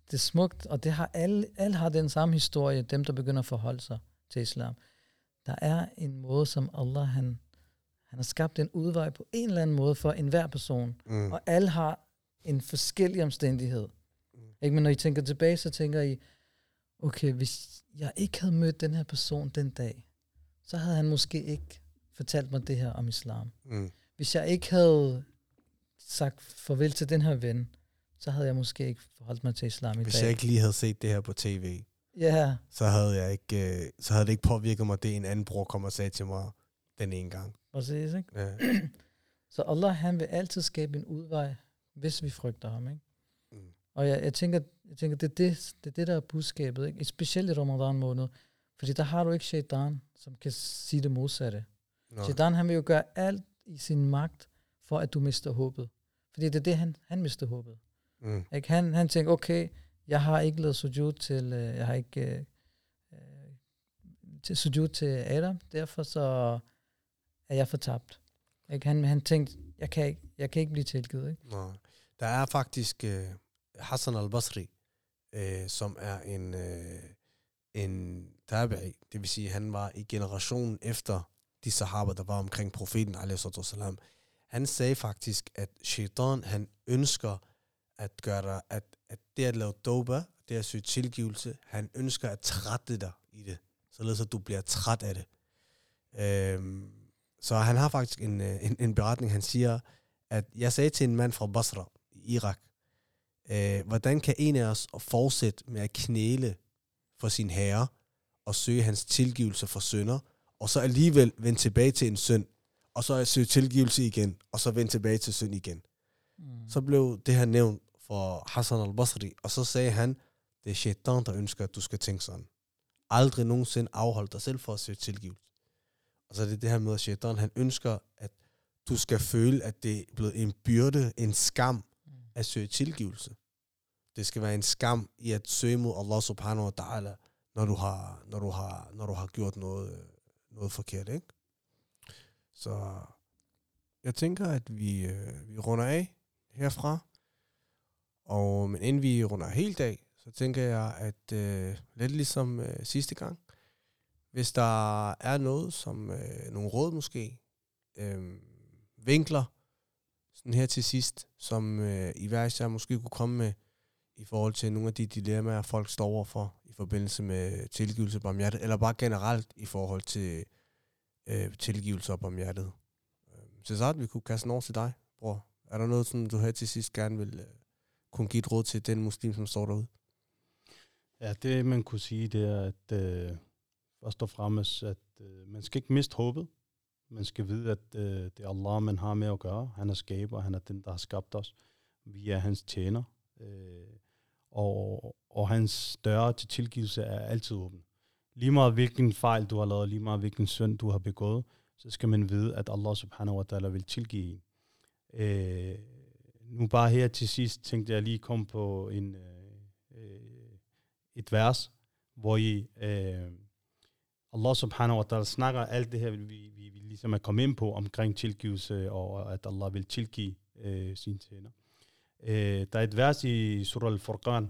det, er smukt, og det har alle, alle har den samme historie, dem der begynder at forholde sig til islam. Der er en måde, som Allah han, han har skabt en udvej på en eller anden måde for enhver person. Mm. Og alle har en forskellig omstændighed. Mm. Ikke? Men når I tænker tilbage, så tænker I, okay, hvis jeg ikke havde mødt den her person den dag, så havde han måske ikke fortalt mig det her om islam. Mm. Hvis jeg ikke havde sagt farvel til den her ven, så havde jeg måske ikke forholdt mig til islam i Hvis dag. jeg ikke lige havde set det her på tv, Ja, så havde, jeg ikke, øh, så havde det ikke påvirket mig, det en anden bror kom og sagde til mig den ene gang. præcis, ikke? Ja. Så Allah, han vil altid skabe en udvej, hvis vi frygter ham, ikke? Mm. Og jeg, jeg, tænker, jeg tænker det, er det, det er det, der er budskabet, ikke? Specielt i Ramadan måned. Fordi der har du ikke shaitan, som kan sige det modsatte. Nå. Shaitan, han vil jo gøre alt i sin magt, for at du mister håbet. Fordi det er det, han, han mister håbet. Mm. Ikke? Han, han tænker, okay, jeg har ikke lavet sujud til, øh, jeg har ikke øh, øh, til sujud til Adam, derfor så er jeg fortabt. Ikke? Han, han tænkte, jeg kan ikke, jeg kan ikke blive tilgivet. Ikke? Nå. Der er faktisk øh, Hassan al-Basri, øh, som er en, øh, en tabi'i. Det vil sige, han var i generationen efter de sahaba, der var omkring profeten, a.s. Han sagde faktisk, at shaitan, han ønsker at gøre dig, at, at det at lave doba, det at søge tilgivelse, han ønsker at trætte dig i det, således at du bliver træt af det. Øhm, så han har faktisk en, øh, en, en beretning, han siger, at jeg sagde til en mand fra Basra i Irak, øh, hvordan kan en af os fortsætte med at knæle for sin herre og søge hans tilgivelse for synder, og så alligevel vende tilbage til en synd, og så søge tilgivelse igen, og så vende tilbage til synd igen. Mm. Så blev det her nævnt for Hassan al-Basri, og så sagde han, det er shaitan, der ønsker, at du skal tænke sådan. Aldrig nogensinde afhold dig selv for at søge tilgivelse. Og så er det det her med, at shaitan, han ønsker, at du skal føle, at det er blevet en byrde, en skam at søge tilgivelse. Det skal være en skam i at søge mod Allah subhanahu wa ta'ala, når du har, når du har, når du har gjort noget, noget forkert, ikke? Så jeg tænker, at vi, øh, vi runder af herfra. Og men inden vi runder helt af, så tænker jeg, at øh, lidt ligesom øh, sidste gang, hvis der er noget, som øh, nogle råd måske, øh, vinkler, sådan her til sidst, som øh, I hver især måske kunne komme med, i forhold til nogle af de dilemmaer, folk står overfor i forbindelse med tilgivelse på hjertet, eller bare generelt i forhold til øh, tilgivelse på hjertet. Øh, så så vi kunne kaste den over til dig, bror. Er der noget, som du her til sidst gerne vil øh, kunne give et råd til den muslim, som står derude? Ja, det man kunne sige, det er, at øh, først og fremmest, at øh, man skal ikke miste håbet. Man skal vide, at øh, det er Allah, man har med at gøre. Han er skaber, han er den, der har skabt os. Vi er hans tjener. Øh, og, og hans døre til tilgivelse er altid åben. Lige meget hvilken fejl du har lavet, lige meget hvilken synd du har begået, så skal man vide, at Allah subhanahu wa ta'ala vil tilgive en. Øh, nu bare her til sidst tænkte jeg lige komme på en, øh, øh, et vers, hvor I, øh, Allah subhanahu wa ta'ala snakker alt det her, vi, vi, vi ligesom er kommet ind på omkring tilgivelse, og at Allah vil tilgive øh, sine tjener. Øh, der er et vers i surah al-Furqan,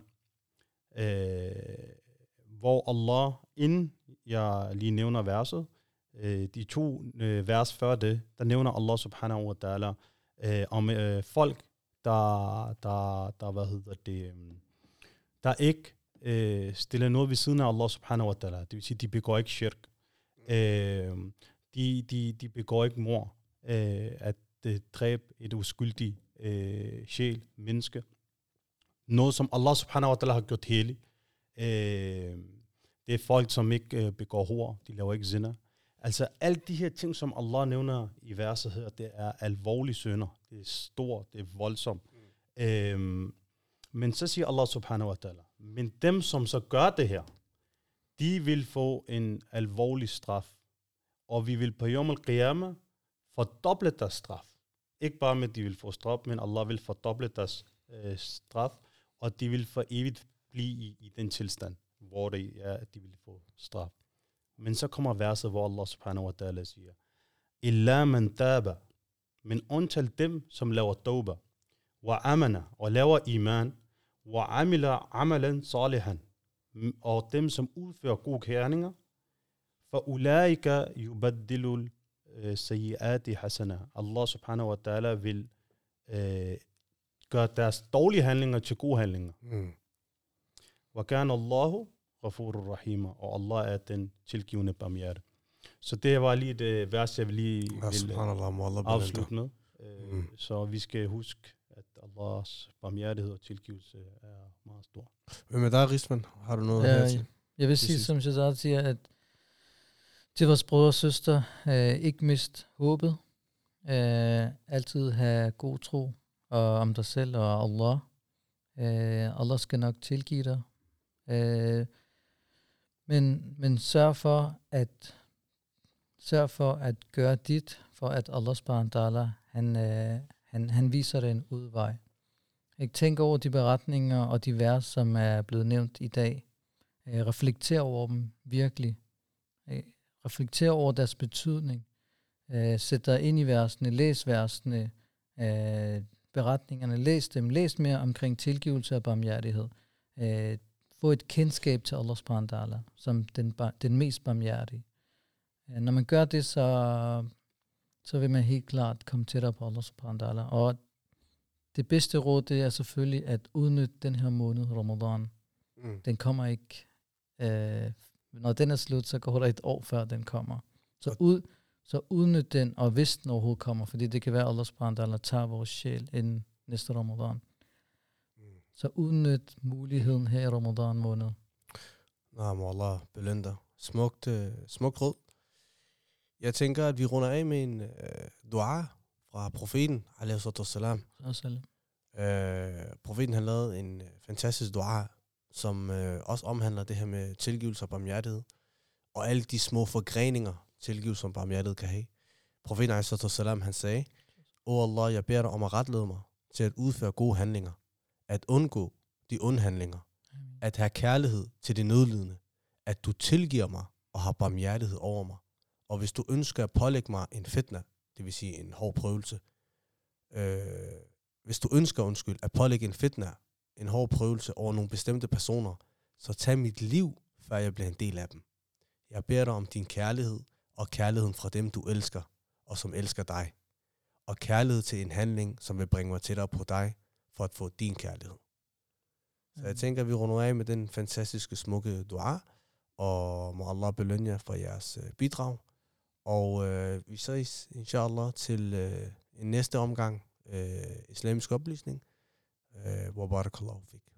øh, hvor Allah, inden jeg lige nævner verset, øh, de to øh, vers før det, der nævner Allah subhanahu wa ta'ala øh, om øh, folk, der, der, der, hvad hedder det, øh, der ikke øh, stiller noget ved siden af Allah subhanahu wa ta'ala. Det vil sige, de begår ikke shirk. Øh, de, de, de begår ikke mor. Øh, at øh, dræbe et uskyldigt øh, sjæl, menneske. Noget, som Allah subhanahu wa ta'ala har gjort hellig. Øh, det er folk, som ikke øh, begår hår. De laver ikke zinder. Altså alle de her ting, som Allah nævner i verset her, det er alvorlige sønder. Det er stort, det er voldsomt. Mm. Øhm, men så siger Allah subhanahu wa ta'ala, men dem, som så gør det her, de vil få en alvorlig straf. Og vi vil på Yom al-Qiyamah fordoble deres straf. Ikke bare med, at de vil få straf, men Allah vil fordoble deres øh, straf, og de vil for evigt blive i, i den tilstand, hvor det er, at de vil få straf. Men så kommer verset, hvor Allah subhanahu wa ta'ala siger, Illa man taba, men undtal dem, som laver tawba, wa amana, og laver iman, wa amila amalan salihan, og dem, som udfører gode gerninger, for ulaika yubaddilul sayyiati hasana. Allah subhanahu wa ta'ala vil øh, gøre deres dårlige handlinger til gode handlinger. Mm. Wa kana Allahu ghafurur rahima, og Allah er den tilgivende barmhjerte. Så det var lige det vers, jeg vil lige Ja, vil, subhanallah, må Allah belønne dig. afslutte med. Øh, Mm. Så vi skal huske, at Allahs barmhjertighed og tilgivelse er meget stor. Hvem er dig, Risman? Har du noget Ja, her til? Jeg vil sige, som Shazad siger, at til vores brødre og søster, øh, ikke mist håbet. Øh, altid have god tro og om dig selv og Allah. Øh, Allah skal nok tilgive dig. Øh, men, men sørg for at sørg for at gøre dit, for at Allah subhanahu wa ta'ala, han, øh, han, han viser dig en udvej. Ikke tænk over de beretninger og de vers, som er blevet nævnt i dag. Øh, reflekter over dem virkelig. Øh, reflekter over deres betydning. Øh, sæt dig ind i versene, læs versene, øh, beretningerne, læs dem, læs mere omkring tilgivelse og barmhjertighed. Øh, få et kendskab til Allah subhanahu wa ta'ala, som den, den mest barmhjertige. Øh, når man gør det, så, så vil man helt klart komme tættere på Allah subhanahu wa ta'ala. Og det bedste råd, det er selvfølgelig at udnytte den her måned, Ramadan. Mm. Den kommer ikke, øh, når den er slut, så går der et år før den kommer. Så, ud, så udnyt den, og hvis den overhovedet kommer, fordi det kan være, at Allah subhanahu wa ta'ala tager vores sjæl inden næste Ramadan. Mm. Så udnyt muligheden her i Ramadan måned. Nej, må Allah belønne dig. Smukt, øh, smukt råd. Jeg tænker, at vi runder af med en øh, dua fra profeten, alaihi salam. Øh, profeten han lavede en øh, fantastisk dua, som øh, også omhandler det her med tilgivelse og barmhjertighed, og alle de små forgreninger, tilgivelse og barmhjertighed kan have. Profeten salam, han sagde, O Allah, jeg beder dig om at retlede mig til at udføre gode handlinger, at undgå de onde handlinger, at have kærlighed til de nødlidende, at du tilgiver mig og har barmhjertighed over mig. Og hvis du ønsker at pålægge mig en fitna, det vil sige en hård prøvelse, øh, hvis du ønsker, undskyld, at pålægge en fitna, en hård prøvelse over nogle bestemte personer, så tag mit liv, før jeg bliver en del af dem. Jeg beder dig om din kærlighed, og kærligheden fra dem, du elsker, og som elsker dig. Og kærlighed til en handling, som vil bringe mig tættere på dig, for at få din kærlighed. Så jeg tænker, at vi runder af med den fantastiske, smukke dua, og må Allah belønne jer for jeres øh, bidrag. Og øh, vi ses, inshallah, til øh, en næste omgang øh, islamisk oplysning. Øh, barakallahu fik.